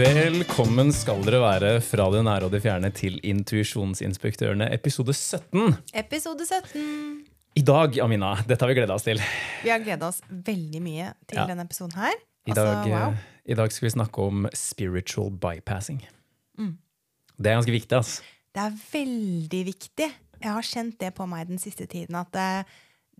Velkommen skal dere være fra det nære og det fjerne til Intuisjonsinspektørene, episode 17. Episode 17. I dag, Amina, dette har vi gleda oss til. Vi har gleda oss veldig mye til Ja. denne episoden her. I dag, Altså, wow. eh, I dag skal vi snakke om spiritual bypassing. Mm. Det er ganske viktig, altså. Det er veldig viktig. Jeg har kjent det på meg den siste tiden, at det,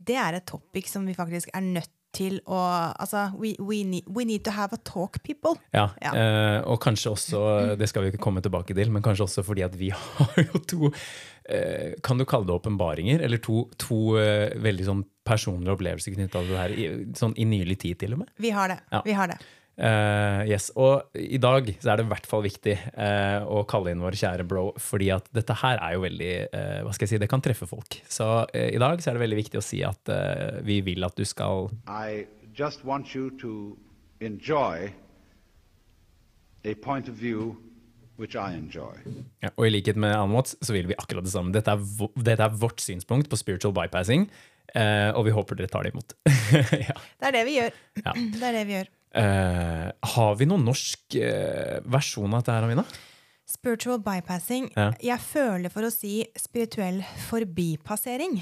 det er et topic som vi faktisk er nødt til å Altså, we, we, need, we need to have a talk, people. Ja, Ja. eh, og kanskje også, det skal vi ikke komme tilbake til, men kanskje også fordi at vi har jo to eh, Kan du kalle det åpenbaringer? Eller to, to eh, veldig sånn personlige opplevelser knytta til det her, i, sånn i nylig tid til og med. Vi har det. Ja. Vi har det. Eh, yes, Og i dag så er det i hvert fall viktig uh, å kalle inn vår kjære bro, fordi at dette her er jo veldig uh, Hva skal jeg si, det kan treffe folk. Så i dag så er det veldig viktig å si at vi vil at du skal I just want you to enjoy a point of view which I enjoy. ja, Og i likhet med Anne Watts så vil vi akkurat det samme. Dette er, dette er vårt synspunkt på spiritual bypassing, eh, og vi håper dere tar det imot. ja. Det er det vi gjør. Ja. Det er det vi gjør. Eh, har vi noen norsk uh, versjon av dette her, Amina? Spiritual bypassing. Ja. Jeg føler for å si spirituell forbipassering.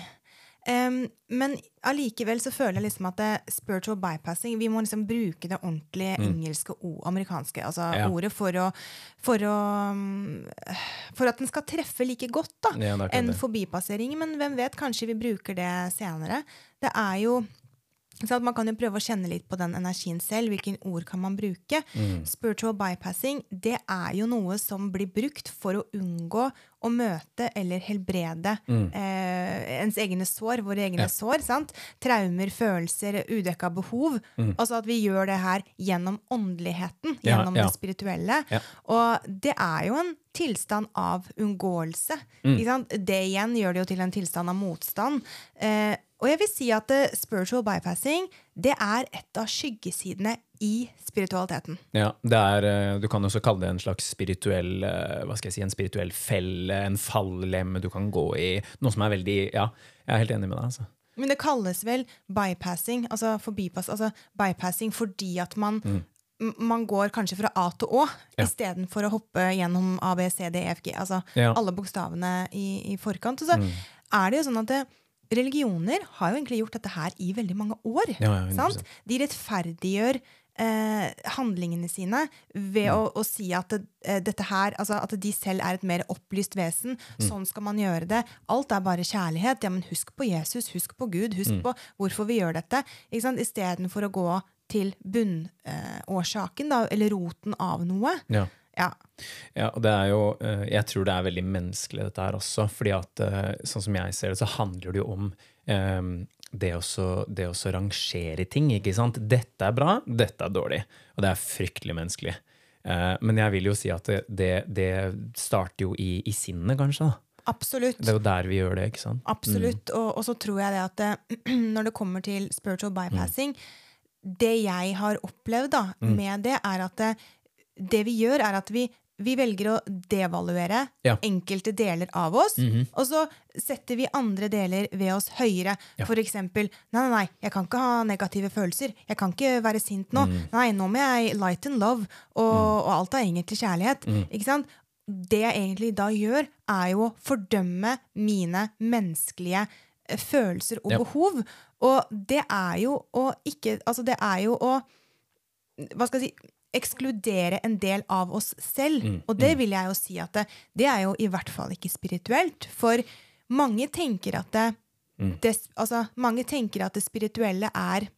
Um, men allikevel så føler jeg liksom at det, spiritual bypassing Vi må liksom bruke det ordentlige engelske og amerikanske altså Mm. Ja. ordet for å, for å For at den skal treffe like godt da Ja, enn forbipassering. Men hvem vet, kanskje vi bruker det senere. Det er jo så at Man kan jo prøve å kjenne litt på den energien selv. Hvilken ord kan man bruke? Mm. Spiritual bypassing det er jo noe som blir brukt for å unngå å møte eller helbrede eh, ens egne sår, våre egne Mm. Ja. sår. sant? Traumer, følelser, udekka behov. Altså at vi gjør det her gjennom åndeligheten, Mm. Ja, gjennom ja. det spirituelle. Og det er jo en tilstand av unngåelse. Mm. Det igjen gjør det jo til en tilstand av motstand. Eh, og jeg vil si at eh, spiritual bypassing det er et av skyggesidene i spiritualiteten. Ja, det er, eh, Du kan også kalle det en slags spirituell eh, hva skal jeg si, en spirituell felle, en fallem du kan gå i. Noe som er veldig Ja, jeg er helt enig med deg. altså. Men det kalles vel bypassing, altså forbipass, altså bypassing fordi at man mm man går kanskje fra A til Å Mm. Ja. istedenfor å hoppe gjennom A, B, C, D, E, F, G. Altså Ja. Mm. alle bokstavene i, i forkant. Og så er det jo sånn at det, religioner har jo egentlig gjort dette her i veldig mange år. Ja, ja, sant? De rettferdiggjør eh, handlingene sine ved å, å si at eh, dette her, altså at de selv er et mer opplyst vesen. Sånn skal man gjøre det. Alt er bare kjærlighet. Ja, men husk på Jesus, husk på Gud, husk på hvorfor vi gjør dette. Istedenfor å gå til bunnårsaken, eh, eller roten av noe. Ja. Ja. Ja, og det er jo, eh, Jeg tror det er veldig menneskelig, dette her også. fordi at eh, sånn som jeg ser det, så handler det jo om um, det å det rangere ting. ikke sant? Dette er bra, dette er dårlig. Og det er fryktelig menneskelig. Eh, men jeg vil jo si at det, det, det starter jo i, i sinnet, kanskje. da. Absolutt. Det er jo der vi gjør det. ikke sant? Absolutt. Og, og så tror jeg det at det, når det kommer til spiritual bypassing Det jeg har opplevd da, med det, er at det, vi gjør, er at vi, vi velger å devaluere Ja. enkelte deler av oss, og så setter vi andre deler ved oss høyere. For eksempel Nei, nei, nei, jeg kan ikke ha negative følelser. Jeg kan ikke være sint nå. Nei, nå må jeg light and love, og, og alt er til kjærlighet. Ikke sant? det jeg egentlig da gjør, er jo å fordømme mine menneskelige eh, følelser og Ja. behov. Og det er jo å ikke Altså, det er jo å Hva skal jeg si Ekskludere en del av oss selv. Og det vil jeg jo si at det, det er jo i hvert fall ikke spirituelt. For mange tenker at det, det Altså, mange tenker at det spirituelle er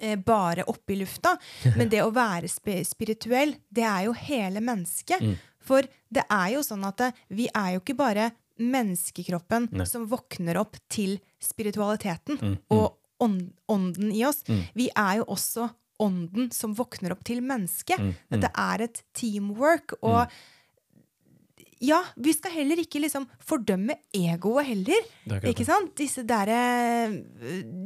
eh, bare oppe i lufta. Men det å være spirituell, det er jo hele mennesket. For det er jo sånn at det, vi er jo ikke bare menneskekroppen som våkner opp til spiritualiteten og ånd ånden i oss. Vi er jo også ånden som våkner opp til mennesket. Dette er et teamwork. og ja, vi skal heller ikke liksom fordømme egoet heller. Er Ikke sant? Disse der,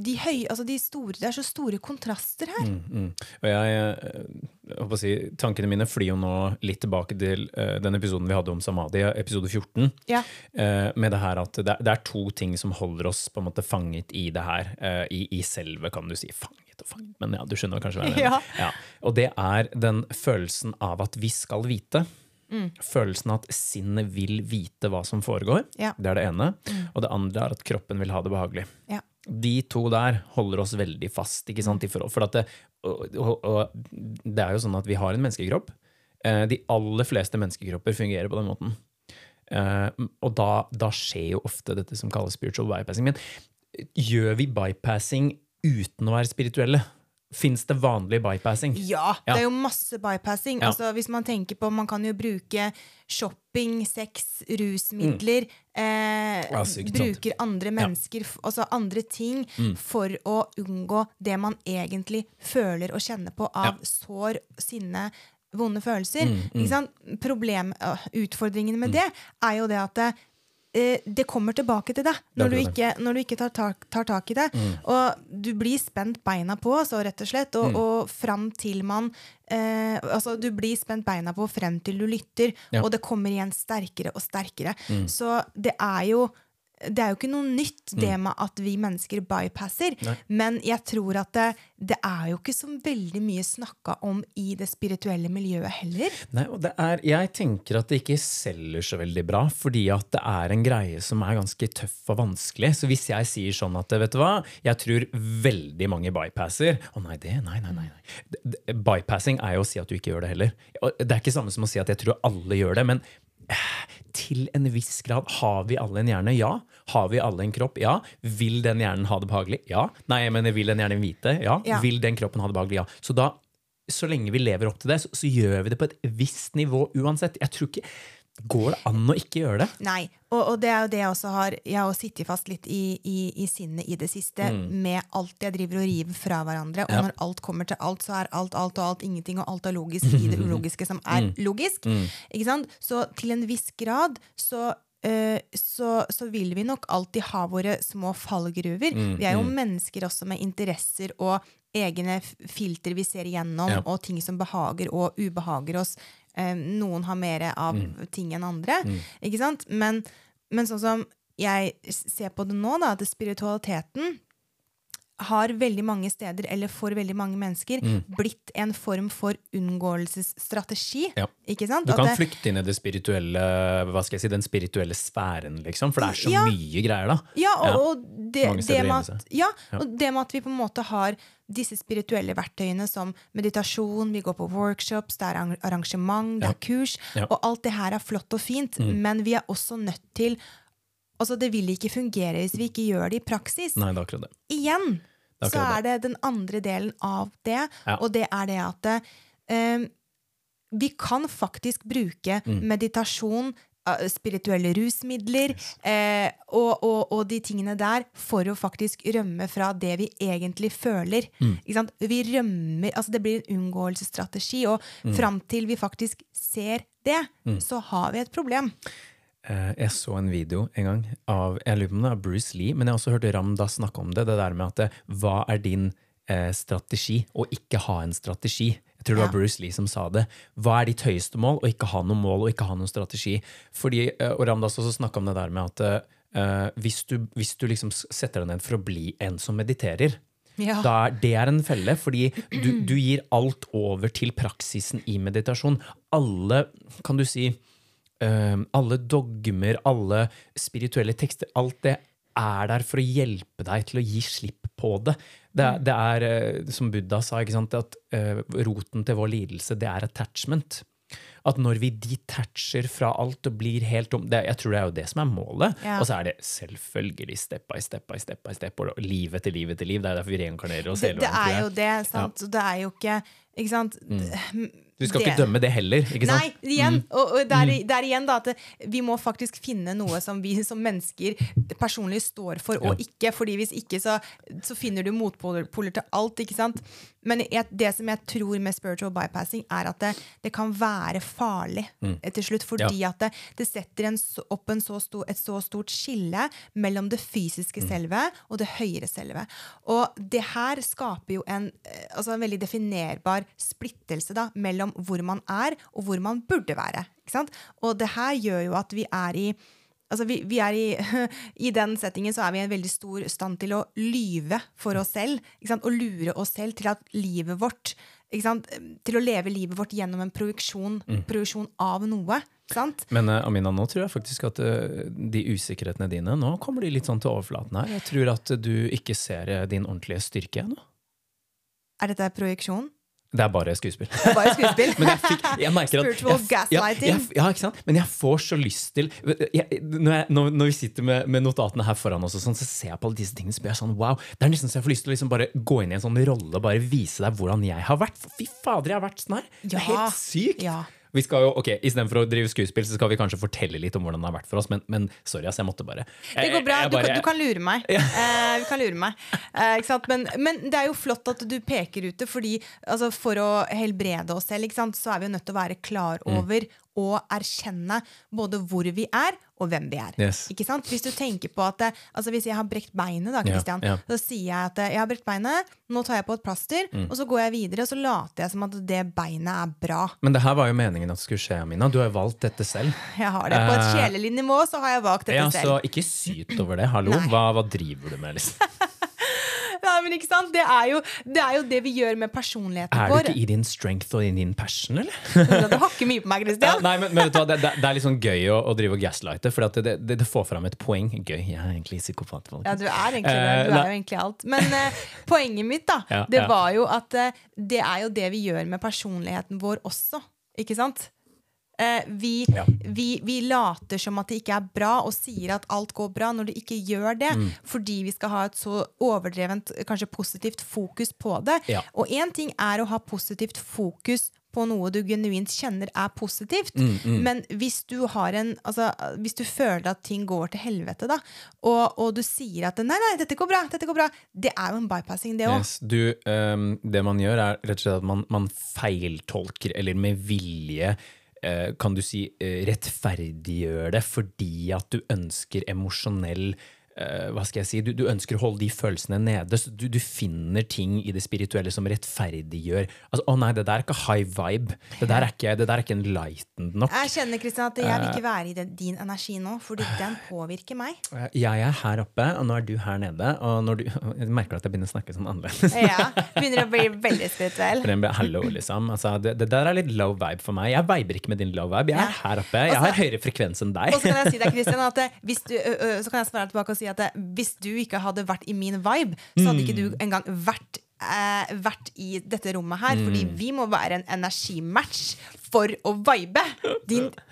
de høye, altså de store, Det er så store kontraster her. Mm. Og jeg, eh, jeg å si, Tankene mine flyr jo nå litt tilbake til uh, den episoden vi hadde om samadhi, episode 14. Ja. Uh, med det her at det, det er to ting som holder oss på en måte fanget i det her. Uh, i, I selve, kan du si. Fanget. Lett fuck? men ja, du skjønner kanskje hva jeg mener. Ja. Ja. Og det er den følelsen av at vi skal vite. Følelsen av at sinnet vil vite hva som foregår. Ja. Det er det ene. Og det andre er at kroppen vil ha det behagelig. Ja. De to der holder oss veldig fast. ikke sant? For at det, og, og, og det er jo sånn at vi har en menneskekropp. Eh, De aller fleste menneskekropper fungerer på den måten. Eh, Og da, da skjer jo ofte dette som kalles spiritual bypassing. Men gjør vi bypassing uten å være spirituelle? Fins det vanlig bypassing? Ja, Ja. det er jo masse bypassing. Ja. Altså, hvis Man tenker på, man kan jo bruke shopping, sex, rusmidler. Eh, Ja, sykt sant. bruker andre mennesker, altså andre ting, Mm. for å unngå det man egentlig føler og kjenner på av sår, sinne, vonde følelser. Mm, Ikke sant? Problem, øh, utfordringen med det er jo det at det, eh, det kommer tilbake til deg når når du ikke tar, tak, tar tak i det. Mm. Og du blir spent beina på, så rett og slett, Mm. og, og fram til man eh, Altså, du blir spent beina på frem til du lytter, Ja. Mm. og det kommer igjen sterkere og sterkere. Så det er jo det er jo ikke noe nytt, det med at vi mennesker bypasser. Mm. Nei. Men jeg tror at det, det er jo ikke så veldig mye snakka om i det spirituelle miljøet heller. Nei, og det er, jeg tenker at det ikke selger så veldig bra, fordi at det er en greie som er ganske tøff og vanskelig. Så hvis jeg sier sånn at vet du hva, jeg tror veldig mange bypasser Å nei, det, nei, nei, nei. nei. Bypassing er jo å si at du ikke gjør det heller. Det er ikke samme som å si at jeg tror alle gjør det, men til en viss grad. Har vi alle en hjerne? Ja. Har vi alle en kropp? Ja. Vil den hjernen ha det behagelig? Ja. Nei, jeg mener, vil den hjernen vite? Ja. Ja. Vil den kroppen ha det behagelig? Ja. Så da så lenge vi lever opp til det, så, så gjør vi det på et visst nivå uansett. Jeg tror ikke, Går det an å ikke gjøre det? Nei, og, og det er jo det jeg også har Jeg har sittet fast litt i, i, i sinnet i det siste med alt jeg driver og river fra hverandre. Og Mm. Ja. når alt kommer til alt, så er alt alt og alt ingenting, og alt er logisk i det ulogiske som er Mm. logisk. Ikke sant? Så til en viss grad så eh, så, så vil vi nok alltid ha våre små fallgruver. Mm, Vi er jo mennesker også med interesser og egne filter vi ser igjennom, Ja. og ting som behager og ubehager oss. Eh, noen har mer av Mm. ting enn andre. Ikke sant? Men, men sånn som jeg ser på det nå, da, at spiritualiteten har veldig mange steder, eller for veldig mange mennesker, blitt en form for unngåelsesstrategi. Ja. Ikke sant? Du kan det- flykte inn i det spirituelle, hva skal jeg si, den spirituelle sfæren, liksom. For det er så Ja. mye greier, da. Ja, og, Ja. og det, det, med at, ja, Ja. og det med at vi på en måte har disse spirituelle verktøyene som meditasjon, vi går på workshops, det er arrangement, det Ja. er kurs, Ja. og alt det her er flott og fint, men vi er også nødt til Altså, det vil ikke fungere hvis vi ikke gjør det i praksis. Nei, det er akkurat det. Igjen Det er så er det den andre delen av det, Ja. og det er det at um, vi kan faktisk bruke Mm. meditasjon, spirituelle rusmidler eh, og, og, og de tingene der for å faktisk rømme fra det vi egentlig føler. Mm. Vi rømmer, altså Det blir en unngåelsesstrategi, og Mm. fram til vi faktisk ser det, så har vi et problem. Eh, Jeg så en video en gang av jeg lurer på om det er Bruce Lee, men jeg har også hørt Ramda snakke om det. Det der med at det, hva er din eh, strategi, og ikke ha en strategi. Jeg tror det var Bruce Lee som sa det. Hva er ditt høyeste mål, Å ikke ha noe mål og ikke ha noen strategi? Fordi, eh, og Ramdas også snakka om det der med at uh, hvis, du, hvis du liksom setter deg ned for å bli en som mediterer, Ja. da er, det er en felle, fordi du, du gir alt over til praksisen i meditasjon. Alle, kan du si, eh, alle dogmer, alle spirituelle tekster, alt det er der for å hjelpe deg til å gi slipp på det. Det, er- det er, eh, som Buddha sa, ikke sant, at uh, roten til vår lidelse, det er attachment. At når vi detacher fra alt og blir helt om det, Jeg tror det er jo det som er målet. Ja. Og så er det selvfølgelig step by step by step by step, og liv etter liv etter liv. Det er derfor vi reinkarnerer oss Det, det er jo det, sant? Ja. Det er jo ikke Ikke sant? Du skal det- ikke dømme det heller, ikke sant? Mm. Nei, igjen. Og, og der, der igjen da, at vi må faktisk finne noe som vi som mennesker personlig står for, og Ja. ikke. fordi hvis ikke, så, så finner du motpoler til alt. ikke sant? Men jeg, det som jeg tror med spiritual bypassing, er at det, det kan være farlig mm. til slutt. Fordi at det, det setter en, opp en så stor, et så stort skille mellom det fysiske selve og det høyere selve. Og det her skaper jo en, eh, altså en veldig definerbar splittelse da, mellom hvor man er og hvor man burde være. Ikke sant? Og det her gjør jo at vi er i Altså vi, vi er i, I den settingen så er vi i en veldig stor stand til å lyve for oss selv. Ikke sant? Og lure oss selv til at livet vårt ikke sant? Til å leve livet vårt gjennom en projeksjon, projeksjon av noe. Ikke sant? Men eh, Amina, nå tror jeg faktisk at eh, de usikkerhetene dine nå kommer de litt sånn til overflaten her. Jeg tror at du ikke ser eh, din ordentlige styrke ennå. Er dette projeksjon? Det er bare skuespill. Det er bare skuespill. Men jeg fikk, jeg merker at Spiritual jeg, gaslighting. jeg, ja, ikke sant? Men jeg får så lyst til jeg, når, jeg, når, når vi sitter med, med notatene her foran oss, sånn, så ser jeg på alle disse tingene så blir jeg sånn, wow, Det er nesten så jeg får lyst til å liksom bare gå inn i en sånn rolle og bare vise deg hvordan jeg har vært. Fy fader, jeg har vært sånn her! Det er helt sykt! Ja. Vi skal jo, ok, Istedenfor å drive skuespill, så skal vi kanskje fortelle litt om hvordan det har vært for oss. Men, men sorry, ass, jeg måtte bare Det går bra. Jeg- jeg Du, bare- kan, du kan lure meg. Eh, du kan lure meg. Eh, ikke sant? Men, men det er jo flott at du peker ut det, fordi altså, for å helbrede oss selv, ikke sant, så er vi jo nødt til å være klar Mm. Og erkjenne både hvor vi er, og hvem vi er. Yes. Ikke sant? Hvis du tenker på at altså Hvis jeg har brekt beinet, da, Christian, yeah, yeah. så sier jeg at eh, jeg har brekt beinet, nå tar jeg på et plaster, Mm. og så går jeg videre, og så later jeg som at det beinet er bra. Men det her var jo meningen at det skulle skje, Amina. Du har jo valgt dette selv. Jeg har det På et Eh, sjelelig nivå så har jeg valgt dette Ja, selv. Så ikke syt over det. Hallo, hva, hva driver du med? liksom? Nei, men ikke sant? Det er, jo, det er jo det vi gjør med personligheten vår. Er du ikke i din strength og i din passion, eller? Du hakker mye på meg, Ja, nei, men, men det, det, det er litt sånn gøy å, å drive og gaslighte, for det, det, det får fram et poeng. Gøy, jeg er egentlig psykopat. Folk. Ja, du er egentlig det. Eh, Du er jo egentlig alt. Men uh, poenget mitt, da, Ja, det var jo at uh, det er jo det vi gjør med personligheten vår også. Ikke sant? Eh, vi, Ja. vi, vi later som at det ikke er bra, og sier at alt går bra, når det ikke gjør det. Mm. Fordi vi skal ha et så overdrevent, kanskje positivt fokus på det. Ja. Og én ting er å ha positivt fokus på noe du genuint kjenner er positivt. Mm, Men hvis du har en altså, Hvis du føler at ting går til helvete, da, og, og du sier at 'nei, nei, dette går bra', dette går bra, det er jo en bypassing, det òg. Yes, du, ehm, det man gjør, er rett og slett at man, man feiltolker, eller med vilje kan du si eh, rettferdiggjør det fordi at du ønsker emosjonell eh, hva skal jeg si, du, du ønsker å holde de følelsene nede. så Du, du finner ting i det spirituelle som rettferdiggjør altså, Å nei, det der er ikke high vibe. Det der er ikke, det der er ikke enlightened nok. Jeg kjenner Kristian, at jeg vil Eh. ikke være i den, din energi nå, fordi den påvirker meg. Eh, Jeg er her oppe, og nå er du her nede. Og du, jeg merker at jeg begynner å snakke sånn annerledes. Ja, Begynner å bli veldig spirituell. Hallo, liksom. Altså, det, det der er litt low vibe for meg. Jeg viber ikke med din low vibe. Jeg er her oppe. Jeg har høyere frekvens enn deg. Og så kan jeg si deg, Kristian, at eh, hvis du, så kan jeg svare tilbake og si at eh, hvis du ikke hadde vært i min vibe, så hadde ikke du engang vært eh, vært i dette rommet her, fordi vi må være en energimatch for å vibe. Din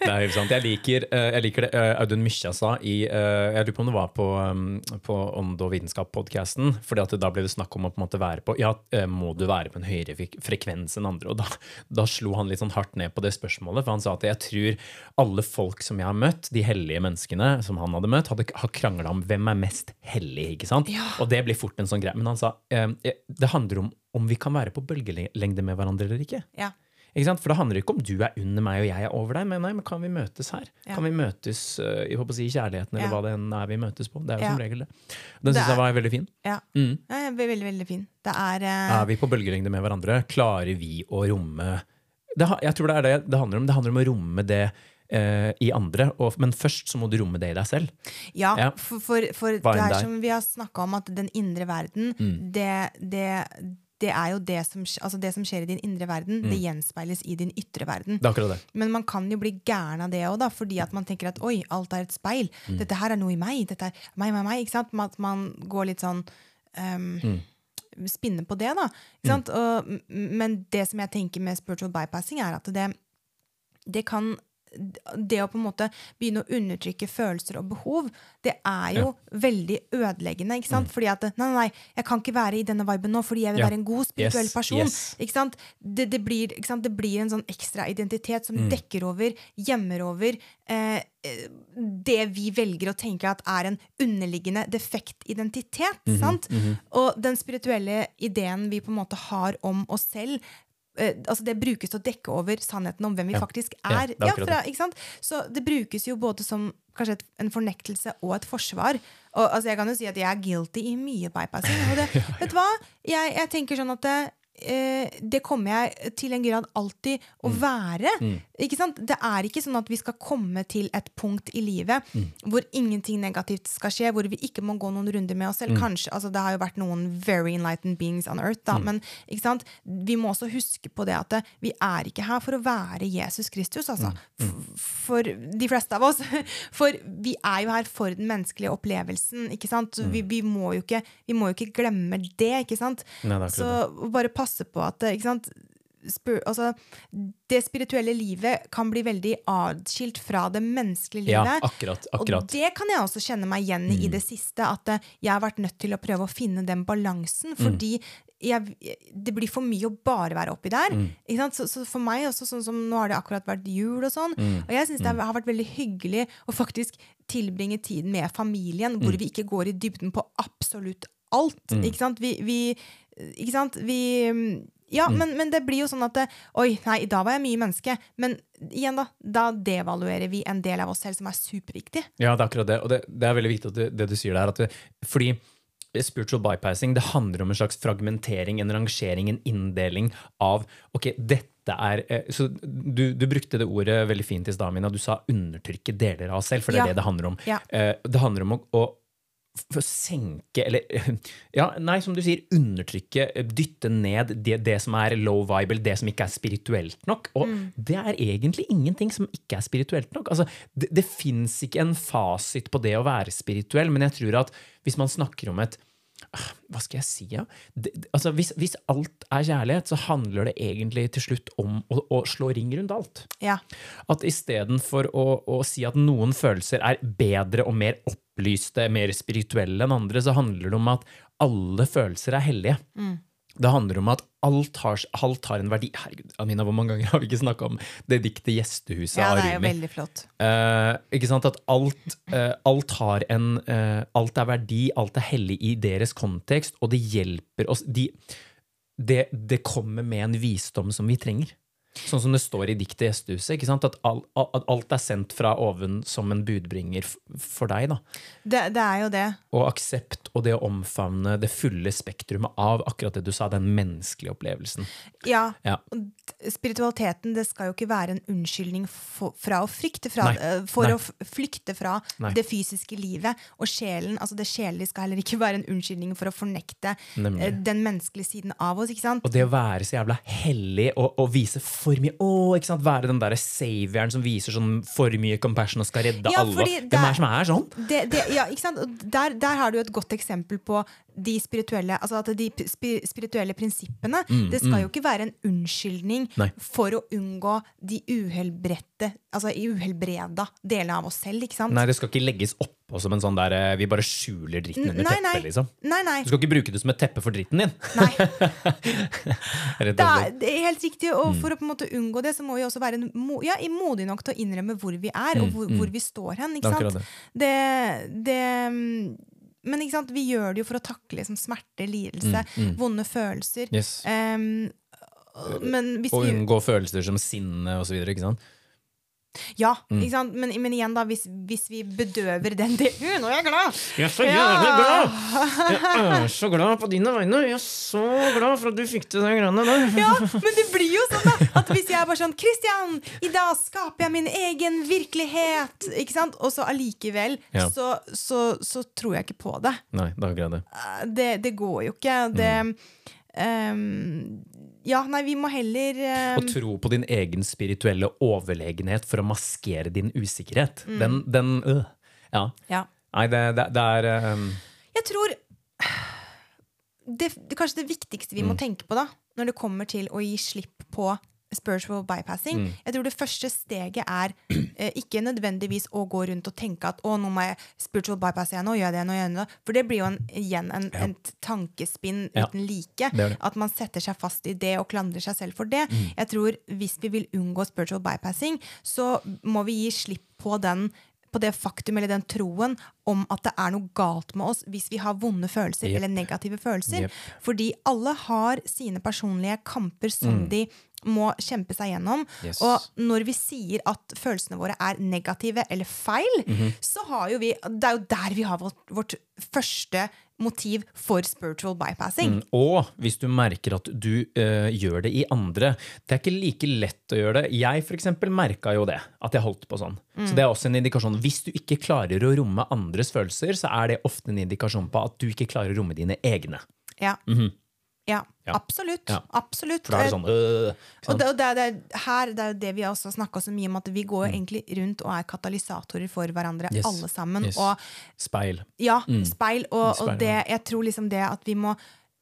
Det er helt sant. Jeg liker, eh, jeg liker det eh, Audun Mysja sa i eh, Jeg lurer på om det var på, um, på Ånd og vitenskap-podkasten. da ble det snakk om å på en måte være på Ja, må du være på en høyere frekvens enn andre? Og da, da slo han litt sånn hardt ned på det spørsmålet. For han sa at jeg tror alle folk som jeg har møtt, de hellige menneskene som han hadde møtt, hadde, har krangla om hvem er mest hellig. ikke sant? Ja. Og det blir fort en sånn greie. Men han sa det handler om om vi kan være på bølgelengde med hverandre eller ikke. Ja. For det handler ikke om du er under meg og jeg er over deg, men nei, men kan vi møtes her? Ja. Kan vi møtes uh, jeg si, i kjærligheten, eller Ja. hva det enn er vi møtes på? Det er jo Ja. som regel det. Den syns jeg var veldig fin. ja. Mm. Veldig, veldig fin. Det er uh... Er vi på bølgelengde med hverandre? Klarer vi å romme det, Jeg tror det er det det handler om. Det handler om å romme det uh, i andre, og, men først så må du romme det i deg selv. Ja, for, for, for det enn er det er. som vi har snakka om, at den indre verden, Mm. det, det, det er jo det som, altså det som skjer i din indre verden, det Mm. gjenspeiles i din ytre verden. Det er akkurat det. Men man kan jo bli gæren av det òg, fordi at man tenker at oi, alt er et speil. Mm. Dette her er noe i meg. Dette er meg, meg, meg. ikke sant? At man går litt sånn um, Mm. Spinne på det, da. Ikke sant? Og, men det som jeg tenker med spiritual bypassing, er at det, det kan det å på en måte begynne å undertrykke følelser og behov, det er jo veldig ødeleggende. ikke sant? Fordi at nei, nei, nei, jeg kan ikke være i denne viben nå fordi jeg vil Mm. Ja. være en god spirituell Yes, person. yes. Ikke sant? Det, det, blir, ikke sant? det blir en sånn ekstra identitet som Mm. dekker over, gjemmer over eh, det vi velger å tenke at er en underliggende defekt identitet. Mhm, sant? Og den spirituelle ideen vi på en måte har om oss selv, altså det brukes til å dekke over sannheten om hvem vi Ja. faktisk Ja, er. det er Ja, fra? Så det brukes jo både som kanskje en fornektelse og et forsvar. Og altså, Jeg kan jo si at jeg er guilty i mye bypassing. Og det, vet du hva? Jeg, jeg tenker sånn at det, eh, det kommer jeg til en grad alltid å Mm. være. Ikke sant? Det er ikke sånn at vi skal komme til et punkt i livet Mm. hvor ingenting negativt skal skje, hvor vi ikke må gå noen runder med oss selv. Mm. Kanskje, altså Det har jo vært noen very enlightened beings on earth, da, men ikke sant? vi må også huske på det at det, vi er ikke her for å være Jesus Kristus, altså. Mm. For de fleste av oss. For vi er jo her for den menneskelige opplevelsen, ikke sant? Mm. vi, vi, må jo ikke, vi må jo ikke glemme det, ikke sant? Nei, det Så bare bare passe på at? Spir altså, det spirituelle livet kan bli veldig adskilt fra det menneskelige Ja, livet. akkurat. akkurat. Og det kan jeg også kjenne meg igjen i i det siste. At eh, jeg har vært nødt til å prøve å finne den balansen. Fordi jeg, det blir for mye å bare være oppi der. Sant? Så, så for meg også, sånn som nå har det akkurat vært jul og sånn. Og jeg syns det har vært veldig hyggelig å faktisk tilbringe tiden med familien, hvor vi ikke går i dybden på absolutt alt. Ikke sant? Vi, vi Ikke sant? Vi ja, men, men det blir jo sånn at Oi, nei, da var jeg mye menneske. Men igjen, da. Da devaluerer vi en del av oss selv som er superviktig. Ja, det er akkurat det. Og det, det er veldig viktig det, det du sier der. At vi, fordi spiritual bypassing det handler om en slags fragmentering, en rangering, en inndeling av Ok, dette er eh, Så du, du brukte det ordet veldig fint i stad, Mina. Du sa undertrykke deler av oss selv, for det er Ja. det det handler om. Ja. Eh, Det handler om å, å f- senke, eller Ja, nei, som du sier, undertrykke, dytte ned det, det som er low vibe, eller det som ikke er spirituelt nok. Og det er egentlig ingenting som ikke er spirituelt nok. Altså, det det fins ikke en fasit på det å være spirituell, men jeg tror at hvis man snakker om et ah, hva skal jeg si, ja? Det, altså, hvis, hvis alt er kjærlighet, så handler det egentlig til slutt om å, å slå ring rundt alt. Ja. At istedenfor å, å si at noen følelser er bedre og mer opplyste, mer spirituelle enn andre, så handler det om at alle følelser er hellige. Det handler om at alt har, alt har en verdi. Herregud, Amina, hvor mange ganger har vi ikke snakka om det diktet 'Gjestehuset' av ja, av det er jo veldig flott. Uh, ikke sant? At alt, uh, alt har en uh, Alt er verdi, alt er hellig i deres kontekst, og det hjelper oss de, det, det kommer med en visdom som vi trenger. Sånn som det står i diktet 'Gjestehuset'. At, all, at alt er sendt fra oven som en budbringer for deg. da. Det, det er jo det. Og aksept og det å omfavne det fulle spektrumet av akkurat det du sa, den menneskelige opplevelsen. Ja. Ja. Spiritualiteten det skal jo ikke være en unnskyldning for, fra å frykte fra, eh, for Nei. å flykte fra Nei. det fysiske livet. Og sjelen, altså det sjelelige skal heller ikke være en unnskyldning for å fornekte Nemlig. eh, den menneskelige siden av oss. Og det å være så jævla hellig og, og vise for mye å, ikke sant? Være den derre savioren som viser sånn for mye compassion og skal redde Ja, alle. Hvem er som er sånn? det, det, ja, ikke sant? Der, der har du et godt eksempel på de spirituelle altså at de spirituelle prinsippene. det skal jo ikke være en unnskyldning Mm, Nei. for å unngå de uhelbredte, altså uhelbreda delene av oss selv. ikke sant? Nei, det skal ikke legges oppå som en sånn der eh, Vi bare skjuler dritten under nei, teppet, liksom. Nei, nei. Du skal ikke bruke det som et teppe for dritten din. nei. Det er, det er helt riktig, og Mm. for å på en måte unngå det, så må vi også være ja, modige nok til å innrømme hvor vi er, og hvor, hvor vi står hen. Mm, Det ikke sant? det. Det, mm, men ikke sant? vi gjør det jo for å takle liksom, smerte, lidelse, vonde følelser. Mm, Yes. Um, men hvis Og vi unngå følelser som sinne og så videre, ikke sant? Ja, Mm. ikke sant? Men, men igjen, da, hvis, hvis vi bedøver den delen Nå er jeg glad! Jeg er så jævlig glad! Jeg er så glad på dine vegne. Jeg er så glad for at du fikk til de greiene der. Ja, men det blir jo sånn da At hvis jeg er bare sånn Kristian, i dag skaper jeg min egen virkelighet Ikke sant? Og så allikevel Ja. så, så, så tror jeg ikke på det Nei, det er akkurat det. Eh, Det, det går jo ikke Det em, Ja, nei, vi må heller Å tro på din egen spirituelle overlegenhet for å maskere din usikkerhet. Mm. Den, den øh. Ja. Ja Nei, det, det, det er um, Jeg tror det, det, Kanskje det viktigste vi må tenke på da når det kommer til å gi slipp på spiritual bypassing. Jeg tror det første steget er eh, ikke nødvendigvis å gå rundt og tenke at å, nå må jeg spiritual bypass igjen, nå gjør jeg det, nå gjør jeg det. For det blir jo en, igjen en, Ja. et tankespinn Ja. uten like. Det det. At man setter seg fast i det og klandrer seg selv for det. Jeg tror hvis vi vil unngå spiritual bypassing, så må vi gi slipp på den på det faktum eller den troen om at det er noe galt med oss hvis vi har vonde følelser yep. eller negative følelser. Yep. Fordi alle har sine personlige kamper som de må kjempe seg gjennom. Mm. Yes. Og når vi sier at følelsene våre er negative eller feil, Mhm. så har jo vi Det er jo der vi har vårt, vårt første motiv for spiritual bypassing. Mm, Og hvis du merker at du øh, gjør det i andre. Det er ikke like lett å gjøre det. Jeg for eksempel merka jo det, at jeg holdt på sånn. Så det er også en indikasjon. Hvis du ikke klarer å romme andres følelser, så er det ofte en indikasjon på at du ikke klarer å romme dine egne. Ja. Mhm. Ja. Ja. Absolutt. Ja. Absolutt. For da er det sånn øh, Og det, og det, det, er her, det er jo det vi også snakka så mye om, at vi går Mm. egentlig rundt og er katalysatorer for hverandre, Yes. alle sammen. Yes. Og Speil. ja, speil. Og, Speil, og det, jeg tror liksom det at vi må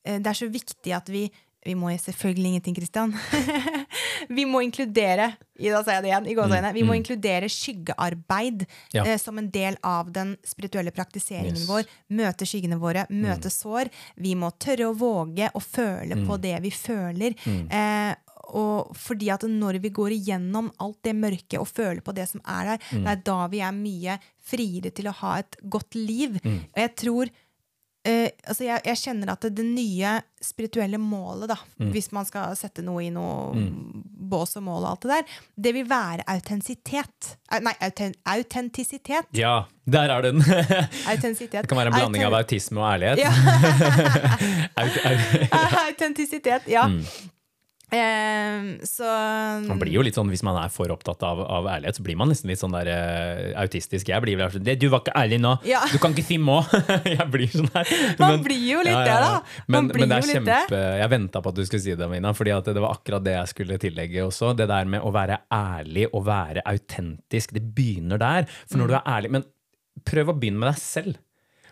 eh, Det er så viktig at vi vi må selvfølgelig ingenting, Kristian. vi må inkludere i da sier jeg det igjen, i gåseøyne, vi må inkludere skyggearbeid Mm. Ja. eh, som en del av den spirituelle praktiseringen Yes. vår. Møte skyggene våre, møte sår. Vi må tørre å våge å føle Mm. på det vi føler. Eh, og fordi at når vi går igjennom alt det mørke og føler på det som er der, Mm. det er da vi er mye friere til å ha et godt liv. Mm. Og jeg tror eh, altså jeg, jeg kjenner at det, det nye spirituelle målet, da, Mm. hvis man skal sette noe i noe bås og mål og alt det der, det vil være autentisitet. Au- Nei, auten, autentisitet. Ja, der er den! det kan være en blanding av autisme og ærlighet. Ja. Autentisitet, ja. Eh, så Man blir jo litt sånn, Hvis man er for opptatt av, av ærlighet, så blir man nesten litt sånn der eh, autistisk. Jeg blir vel sånn Du var ikke ærlig nå! Ja. Du kan ikke si må! jeg blir sånn her. Man blir jo litt det, da. Man Men, blir men det er jo litt det. Jeg venta på at du skulle si det, Mina, fordi det var akkurat det jeg skulle tillegge også. Det der med å være ærlig og være autentisk. Det begynner der. For Mm. når du er ærlig Men prøv å begynne med deg selv.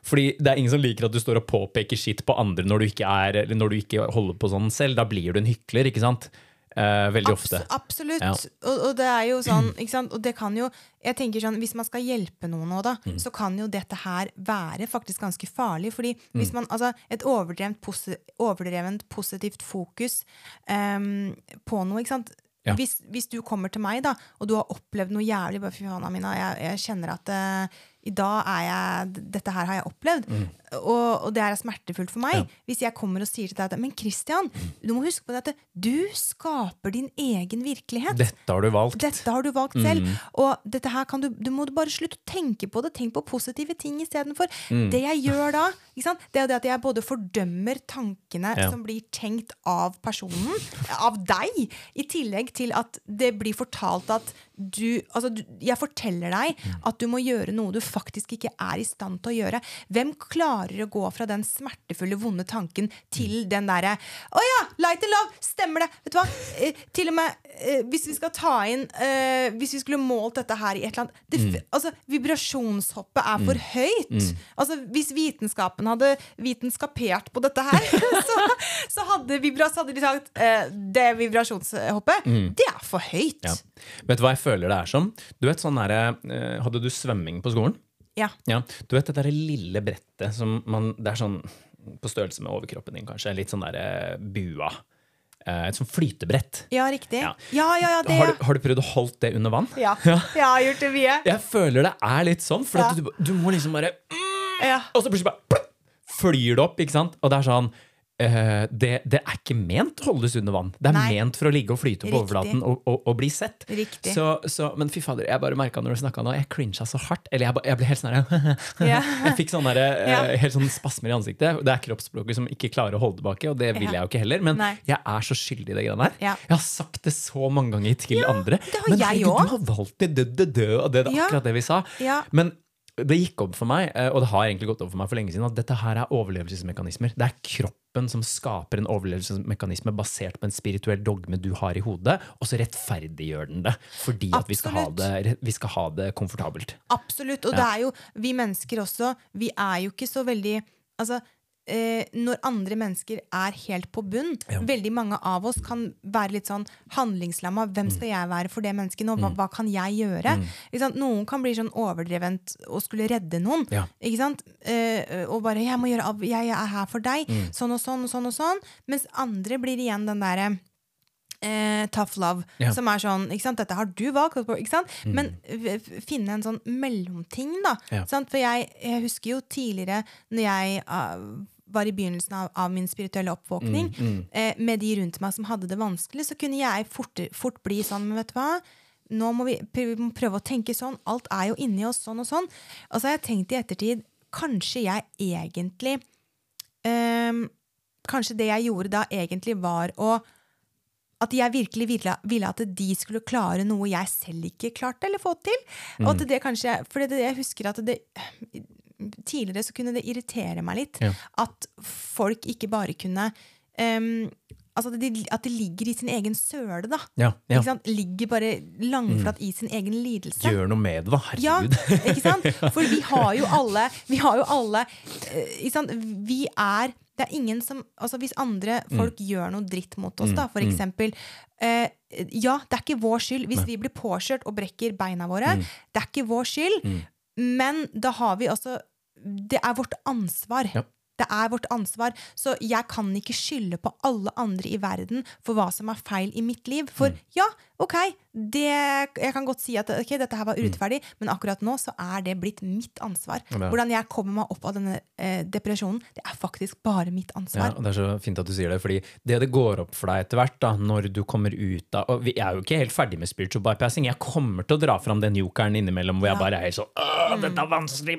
Fordi det er ingen som liker at du står og påpeker skitt på andre når du ikke, er, eller når du ikke holder på sånn selv. Da blir du en hykler, ikke sant? Eh, veldig Abs ofte. absolutt. Ja. Og, og det er jo sånn, ikke sant? Og det kan jo jeg tenker sånn, Hvis man skal hjelpe noen nå, da, Mm. så kan jo dette her være faktisk ganske farlig. fordi Mm. hvis man, altså Et overdrevent, posi overdrevent positivt fokus um, på noe ikke sant? Ja. Hvis, hvis du kommer til meg, da, og du har opplevd noe jævlig bare, Fy faen, Amina, jeg, jeg kjenner at eh, i dag er jeg Dette her har jeg opplevd. Og, og det er smertefullt for meg. Mm. Ja. Mm. Hvis jeg kommer og sier til deg at Men Christian, du må huske på dette. Du skaper din egen virkelighet. Dette har du valgt. Dette har du valgt Mm. selv. Og dette her kan du, du må bare slutte å tenke på det. Tenk på positive ting istedenfor. Mm. Det jeg gjør da, det er det at jeg både fordømmer tankene Ja. som blir tenkt av personen, av deg, i tillegg til at det blir fortalt at du Altså, du, jeg forteller deg Mm. at du må gjøre noe du faktisk ikke er i stand til å gjøre. Hvem klarer å gå fra den smertefulle, vonde tanken til Mm. den derre Å ja! Light and love! Stemmer det! Vet du hva? Eh, til og med eh, hvis vi skal ta inn eh, Hvis vi skulle målt dette her i et eller annet det, Mm. altså, Vibrasjonshoppet er for høyt. Altså, hvis vitenskapen hadde vitenskapert på dette her, så, så hadde, vibras, hadde de sagt eh, det vibrasjonshoppet, det er for høyt. Mm. Ja. Vet du hva jeg føler det er som? Du vet sånn derre, eh, Hadde du svømming på skolen? Ja. Ja. Du vet det der lille brettet som man Det er sånn på størrelse med overkroppen din, kanskje. Litt sånn derre bua. Eh, Et sånn flytebrett. Ja, riktig. Ja. Ja, ja, ja, det Har du, har du prøvd å holde det under vann? ja. Jeg har gjort det mye. Jeg føler det er litt sånn, for du, du må liksom bare Ja. Og så plutselig bare plupp, flyr det opp, ikke sant? Og det er sånn eh, det, det er ikke ment å holdes under vann. Det er Nei. ment for å ligge og flyte på Riktig. overflaten og, og, og bli sett. Så, så, men fy fader, jeg bare merka når du snakka nå, jeg crincha så hardt. Eller jeg, jeg ble helt sånn her Ja. Jeg fikk sånn der, eh, Ja. helt sånne spasmer i ansiktet. Det er kroppsspråket som ikke klarer å holde tilbake, og det vil jeg jo ikke heller. Men Nei. jeg er så skyldig i det greiene der. Ja. Jeg har sagt det så mange ganger til andre. men herregud, du har valgt det, det, død, død, og det er Ja. akkurat det vi sa. Ja. Men det gikk opp for meg, eh, og det har egentlig gått opp for meg for lenge siden, at dette her er overlevelsesmekanismer. Det er kroppen som skaper en overlevelsesmekanisme basert på en spirituell dogme du har i hodet, og så rettferdiggjør den det fordi at vi skal, ha det, vi skal ha det komfortabelt. Absolutt. Og det er jo vi mennesker også. Vi er jo ikke så veldig Altså, eh, når andre mennesker er helt på bunn Ja. Veldig mange av oss kan være litt sånn handlingslamma. Hvem skal jeg være for det mennesket nå? Mm. Hva, hva kan jeg gjøre? Sant? Noen kan bli sånn overdrevent og skulle redde noen. Ja. Ikke sant? Eh, og bare 'jeg må gjøre av, jeg er her for deg', Mm. sånn og sånn og sånn. og sånn Mens andre blir igjen den derre eh, tough love, Ja. Mm. som er sånn ikke sant? 'Dette har du valgt', ikke sant? men f- f- finne en sånn mellomting, da. Ja. Sant? For jeg, jeg husker jo tidligere, når jeg ah, var i begynnelsen av, av min spirituelle oppvåkning, Mm, eh, med de rundt meg som hadde det vanskelig, så kunne jeg fort, fort bli sånn, men vet du hva? Nå må vi prøve, å tenke sånn. Alt er jo inni oss sånn og sånn. Og så har jeg tenkt i ettertid, kanskje jeg egentlig ehm, kanskje det jeg gjorde da, egentlig var å at jeg virkelig ville, ville at de skulle klare noe jeg selv ikke klarte eller fått til. Og at det kanskje, for det, jeg husker at det Tidligere så kunne det irritere meg litt Ja. at folk ikke bare kunne um, altså at de, at de ligger i sin egen søle, da. Ja, ja. Ikke sant? Ligger bare langflat i sin egen lidelse. Gjør noe med det, da. Ja, ikke sant? For vi har jo alle Vi har jo alle eh, ikke sant? Vi er Det er ingen som Altså Hvis andre Mm. folk gjør noe dritt mot oss, da, for eksempel eh, Ja, det er ikke vår skyld hvis vi blir påkjørt og brekker beina våre. Mm. Det er ikke vår skyld. Men da har vi også Det er vårt ansvar. Ja. Det er vårt ansvar. Så jeg kan ikke skylde på alle andre i verden for hva som er feil i mitt liv. For Mm. ja, ok, det, jeg kan godt si at okay, dette her var urettferdig, men akkurat nå så er det blitt mitt ansvar. Mm. Ja, Hvordan jeg kommer meg opp av denne eh, depresjonen, det er faktisk bare mitt Ja, ansvar. og Det er så fint at du sier det, fordi det det går opp for deg etter hvert, da, når du kommer ut av Og jeg er jo ikke helt ferdig med spiritual bypassing. Jeg kommer til å dra fram den jokeren innimellom hvor jeg Ja. bare er helt sånn Åh, dette er vanskelig!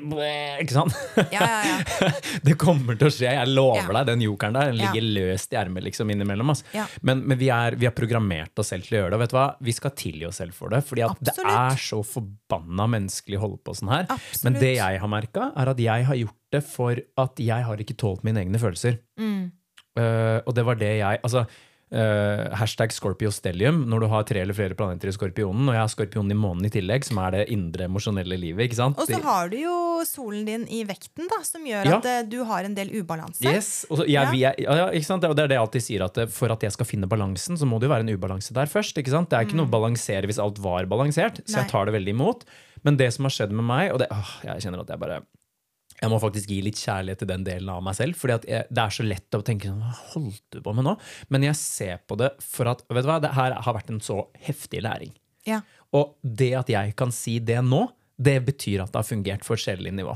Ikke sant? Ja, ja, ja. det kommer til å skje. Jeg lover Ja. deg, den jokeren der den Ja. ligger løst i ermet liksom, innimellom. Ja. Men, men vi, er, vi har programmert oss selv til å gjøre det. Og vet du hva? Vi skal tilgi oss selv for det. Fordi det er så forbanna menneskelig å holde på sånn her. Absolutt. Men det jeg har merka, er at jeg har gjort det for at jeg har ikke tålt mine egne følelser. Mm. Uh, og det var det jeg altså, eh, Hashtag Scorpio Stellium når du har tre eller flere planeter i skorpionen. Og jeg har skorpionen i månen i tillegg, som er det indre emosjonelle livet. Og så har du jo solen din i vekten, da, som gjør Ja. at uh, du har en del ubalanse. Yes, og så, Ja. vi er- ja, det er det jeg alltid sier, at for at jeg skal finne balansen, så må det jo være en ubalanse der først. Det er ikke noe å balansere hvis alt var balansert, så Mm. Nei. jeg tar det veldig imot. Men det som har skjedd med meg, og det, åh, jeg kjenner at jeg bare jeg må faktisk gi litt kjærlighet til den delen av meg selv. fordi jeg, Det er så lett å tenke sånn, hva holdt du på med nå? Men jeg ser på det for at vet du hva, det her har vært en så heftig læring. Ja. Og det at jeg kan si det nå, det betyr at det har fungert for forskjellig nivå.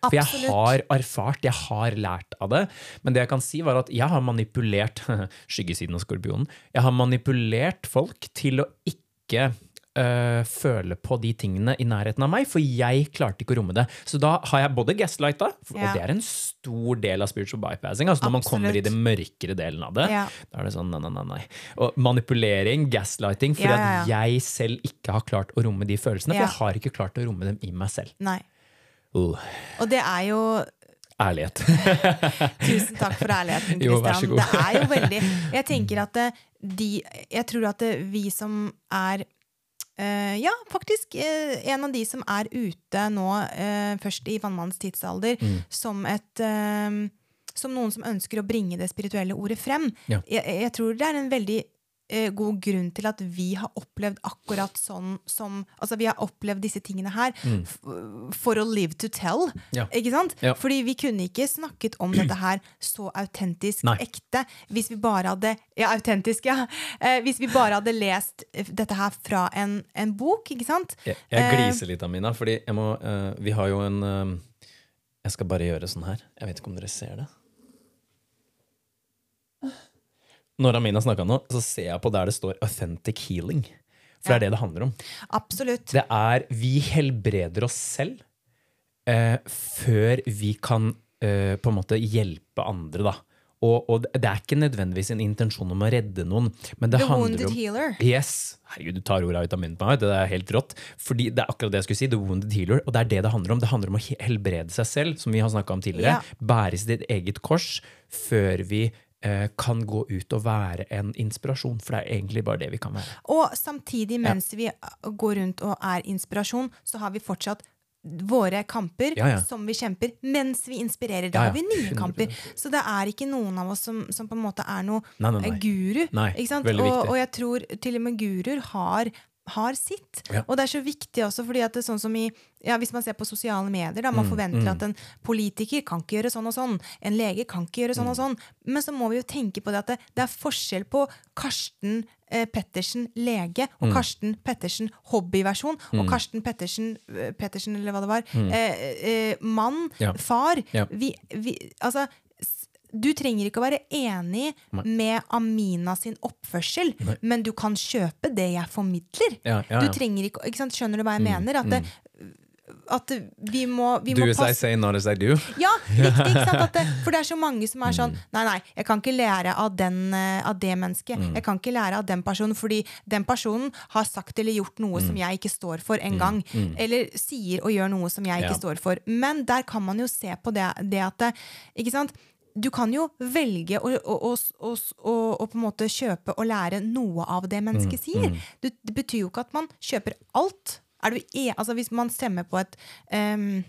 For jeg har erfart, jeg har lært av det. Men det jeg kan si var at jeg har manipulert skyggesiden av skorpionen, jeg har manipulert folk til å ikke øh, føle på de tingene i nærheten av meg, for jeg klarte ikke å romme det. Så da har jeg både gaslighta, og Ja. det er en stor del av spiritual bypassing. Altså når man kommer i Absolutt. det mørkere delen av det, Ja. da er det sånn nei, nei, nei. Og manipulering, gaslighting, fordi Ja, at jeg selv ikke har klart å romme de følelsene. For jeg har ikke klart å romme dem i meg selv. Nei. Uh, Og det er jo ærlighet. Tusen takk for ærligheten, Kristian. Det er jo veldig Jeg tenker at det, de Jeg tror at det, vi som er eh, ja, faktisk eh, en av de som er ute nå, eh, først i vannmannens tidsalder, Mm. som et eh, Som noen som ønsker å bringe det spirituelle ordet frem. Ja. Jeg, jeg tror det er en veldig eh, god grunn til at vi har opplevd akkurat sånn som Altså, vi har opplevd disse tingene her mm. for å live to tell. Ja. Ikke sant? Ja. Fordi vi kunne ikke snakket om dette her så autentisk Nei. ekte hvis vi bare hadde Ja, autentisk, ja. Eh, hvis vi bare hadde lest eh, dette her fra en, en bok, ikke sant? Jeg, jeg Eh, gliser litt, Amina, fordi jeg må, uh, vi har jo en uh, Jeg skal bare gjøre sånn her. Jeg vet ikke om dere ser det. Når Amina snakka nå, så ser jeg på der det står 'authentic healing'. For det er det det handler om. Absolutt. Det er Vi helbreder oss selv eh, før vi kan eh, på en måte hjelpe andre, da. Og, og det er ikke nødvendigvis en intensjon om å redde noen, men det The handler wounded om healer. Yes! Herregud, du tar ordet ut av munnen på meg. Det er helt rått. Fordi det er akkurat det jeg skulle si. The wounded healer. Og det er det det handler om. Det handler om å helbrede seg selv, som vi har snakka om tidligere. Ja. Bære sitt eget kors før vi kan gå ut og være en inspirasjon. For det er egentlig bare det vi kan være. Og samtidig, mens vi uh, går rundt og er inspirasjon, så har vi fortsatt våre kamper Ja, ja. som vi kjemper mens vi inspirerer. Da Ja, ja. har vi nye 100%. kamper. Så det er ikke noen av oss som, som på en måte er noe Nei, nei, nei. eh, guru. Nei, sant? Og, og jeg tror til og med guruer har har sitt. Ja. Og det er så viktig også, fordi at det er sånn som i, ja, hvis man ser på sosiale medier, da, man Mm, forventer at en politiker kan ikke gjøre sånn og sånn, en lege kan ikke gjøre sånn Mm. og sånn, men så må vi jo tenke på det at det, det er forskjell på Karsten eh, Pettersen lege Mm. og Karsten Pettersen hobbyversjon og Karsten Pettersen, eh, Pettersen eller hva det var, eh, eh, mann, Mm. Ja. far. Vi, vi, altså, du trenger ikke å være enig med Amina sin oppførsel, men du kan kjøpe det jeg formidler. Ja, ja, Du trenger ikke, ikke sant? Skjønner du hva jeg mener? At det, at vi må, vi Do må as I say, not as I do. Ja, riktig. ikke sant? At det, for det er så mange som er Mm. sånn Nei, nei, jeg kan ikke lære av, den, eh, av det mennesket. Mm. Jeg kan ikke lære av den personen, fordi den personen har sagt eller gjort Mm. noe som jeg ikke står for en gang. Eller sier og gjør noe som jeg ikke Ja. står for. Men der kan man jo se på det, det at Ikke sant? Du kan jo velge å, å, å, å, på en måte kjøpe og lære noe av det Mm, mennesket sier. Det, det betyr jo ikke at man kjøper alt. Er du e altså Hvis man stemmer på et um,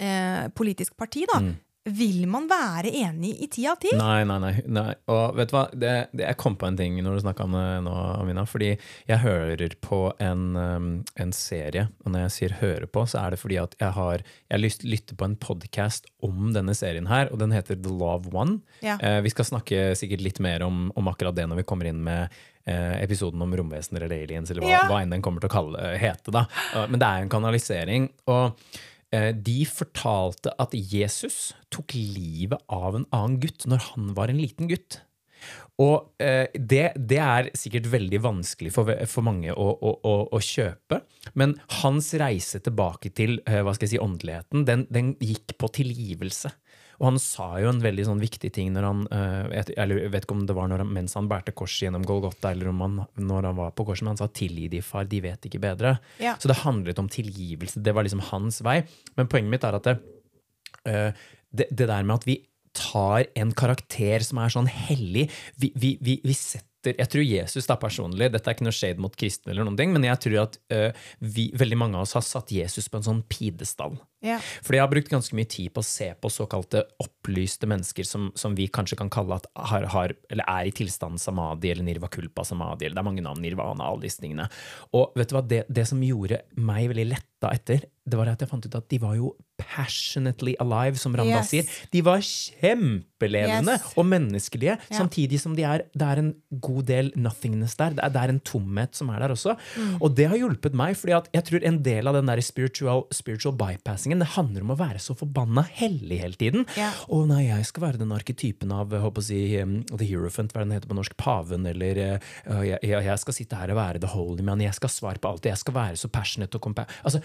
eh, politisk parti, da, Mm. Vil man være enig i ti av ti? Nei, nei, nei, nei. Og vet du hva, det, det, jeg kom på en ting når du snakka om det nå, Amina. Fordi jeg hører på en, um, en serie, og når jeg sier 'høre på', så er det fordi at jeg har jeg lyst, lytte på en podkast om denne serien her, og den heter The Love One. Ja. Eh, vi skal snakke sikkert litt mer om, om akkurat det når vi kommer inn med eh, episoden om romvesener eller aliens, eller hva, Ja. hva enn den kommer til å kalle, hete. da. Men det er en kanalisering. og De fortalte at Jesus tok livet av en annen gutt når han var en liten gutt. Og eh, det, det er sikkert veldig vanskelig for, for mange å, å, å, å kjøpe. Men hans reise tilbake til eh, hva skal jeg si, åndeligheten, den, den gikk på tilgivelse. Og han sa jo en veldig sånn viktig ting når han eh, jeg, eller jeg vet ikke om det var han, mens han bærte korset gjennom Golgotha, eller om han, når han var på korset, men han sa 'tilgi de, far, de vet ikke bedre'. Ja. Så det handlet om tilgivelse. Det var liksom hans vei. Men poenget mitt er at det, eh, det, det der med at vi tar en karakter som er sånn hellig Vi, vi, vi, vi setter Jeg tror Jesus da personlig Dette er ikke noe shade mot kristne, eller noen ting, men jeg tror at uh, vi, veldig mange av oss har satt Jesus på en sånn pidestall. Ja. Fordi jeg har brukt ganske mye tid på å se på såkalte opplyste mennesker som, som vi kanskje kan kalle at har, har, er i tilstanden samadhi eller nirvakulpa samadhi. eller Det er mange navn, nirvana, alle disse tingene. Og vet du hva, det, det som gjorde meg veldig letta etter, det var at jeg fant ut at de var jo passionately alive, som Ramda Yes. sier. De var kjempelevende Yes. og menneskelige, Ja. samtidig som de er, det er en god del nothingness der. Det er, det er en tomhet som er der også. Mm. Og det har hjulpet meg, fordi jeg tror en del av den der spiritual, spiritual bypassingen det handler om å være så forbanna hellig hele tiden. Ja. Å nei, jeg skal være den arketypen av håper å si, um, The Hierophant, hva den heter på norsk, paven, eller uh, jeg, jeg, jeg skal sitte her og være the holy man, jeg skal svare på alt, jeg skal være så passionate og compa... Altså,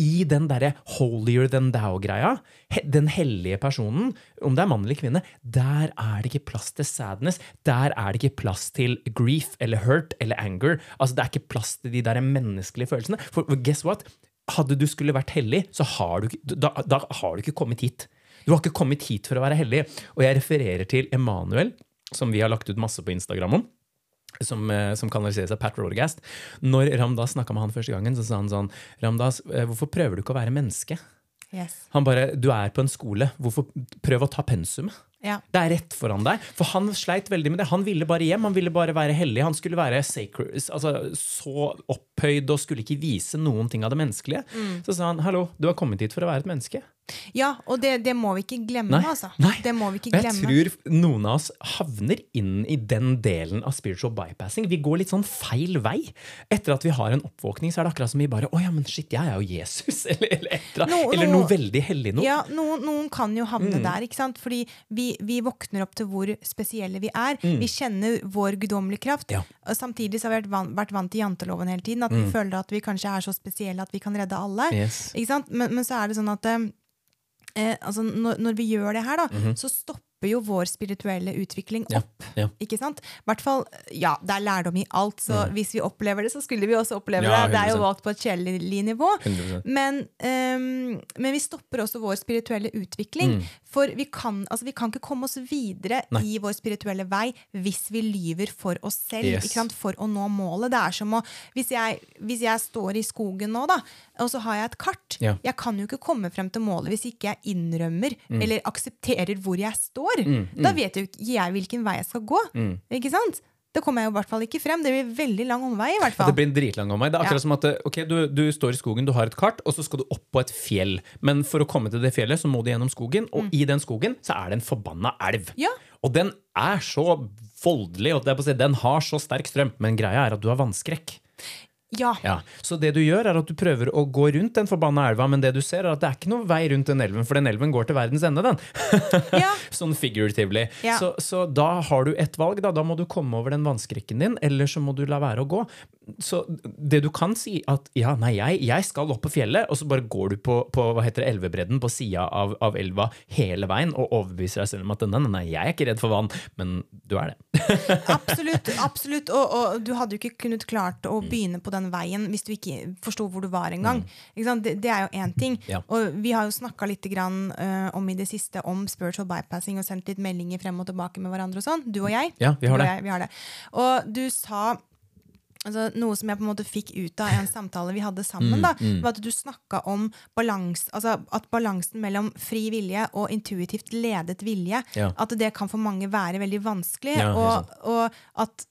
I den derre holier than thou-greia, den hellige personen, om det er mann eller kvinne, der er det ikke plass til sadness, der er det ikke plass til grief eller hurt eller anger. Altså, det er ikke plass til de der menneskelige følelsene. For guess what? Hadde du skulle vært hellig, så har du, da, da har du ikke kommet hit. Du har ikke kommet hit for å være hellig. Og jeg refererer til Emanuel, som vi har lagt ut masse på Instagram om. Som, eh, som kanaliseres av Pat Rodergast. Når Ramdas snakka med han første gangen, så sa han sånn Ramdas, eh, hvorfor prøver du ikke å være menneske? Yes. Han bare Du er på en skole. Hvorfor Prøv å ta pensum. Ja. Det er rett foran deg. For han sleit veldig med det. Han ville bare hjem, han ville bare være hellig. Han skulle være sacred, altså, så opphøyd og skulle ikke vise noen ting av det menneskelige. Så sa han hallo, du har kommet hit for å være et menneske. Ja, og det, det må vi ikke glemme, Nei, altså. nei. Det må vi ikke glemme. jeg tror noen av oss havner inn i den delen av spiritual bypassing. Vi går litt sånn feil vei. Etter at vi har en oppvåkning, så er det akkurat som vi bare Å ja, men shit, jeg er jo Jesus. Eller, eller, etter, eller. No- eller no- noe veldig hellig noe. Ja, noen, noen kan jo Mm. havne der, ikke sant? Fordi vi, vi våkner opp til hvor spesielle vi er. Vi kjenner vår guddommelige kraft. Mm. Ja. Og samtidig så har vi vært vant, vært vant til janteloven hele tiden. At vi føler at vi kanskje er så spesielle at vi kan redde alle. Mm. Yes. Ikke sant? Men, men så er det sånn at eh, altså når, når vi gjør det her, da, så stopper jo vår spirituelle utvikling opp. Ja, ja. Ikke sant? Hvert fall, ja, Det er lærdom i alt, så hvis vi opplever det, så skulle vi også oppleve Mm. Ja, det. Det er jo 100%. valgt på et kjedelig nivå. Men, um, men vi stopper også vår spirituelle utvikling. For vi kan, altså, vi kan ikke komme oss videre Mm. Nei. i vår spirituelle vei hvis vi lyver for oss selv Yes. for å nå målet. Det er som å, hvis jeg, hvis jeg står i skogen nå, da, og så har jeg et kart Ja. Jeg kan jo ikke komme frem til målet hvis ikke jeg innrømmer eller aksepterer hvor jeg står. Da vet jo ikke jeg hvilken vei jeg skal gå. Ikke sant? Da kommer jeg jo i hvert fall ikke frem. Det blir veldig lang omvei. i hvert Ja, fall. det blir en dritlang omvei. Det er akkurat Ja. som at eh, ok, du, du står i skogen, du har et kart, og så skal du opp på et fjell. Men for å komme til det fjellet, så må du gjennom skogen, og i den skogen så er det en forbanna elv. Ja. Og den er så voldelig, og det er på å si, den har så sterk strøm, men greia er at du har vannskrekk. Ja. Ja, Så det du gjør, er at du prøver å gå rundt den forbanna elva, men det du ser, er at det er ikke noe vei rundt den elven, for den elven går til verdens ende, den. Ja. sånn figuratively. Ja. Så, så da har du et valg, da. Da må du komme over den vannskrekken din, eller så må du la være å gå. Så det du kan si, at ja, nei, jeg, jeg skal opp på fjellet, og så bare går du på, på hva heter det, elvebredden på sida av, av elva hele veien og overbeviser deg selv om at nei, nei, nei, jeg er ikke redd for vann, men du er det. Absolutt. absolutt. Og, og du hadde jo ikke kunnet klart Mm. å begynne på den veien hvis du ikke forsto hvor du var engang. Mm. Det, det er jo én ting. Ja. Og vi har jo snakka litt grann, uh, om i det siste om spiritual bypassing og sendt litt meldinger frem og tilbake med hverandre og sånn. Du og jeg. Ja, vi har det. og. Jeg, vi har det. Og du sa Altså, noe som jeg på en måte fikk ut av en samtale vi hadde Mm, sammen, da, var at du snakka om balans, altså at balansen mellom fri vilje og intuitivt ledet vilje, Ja. at det kan for mange være veldig vanskelig. Ja, og, og at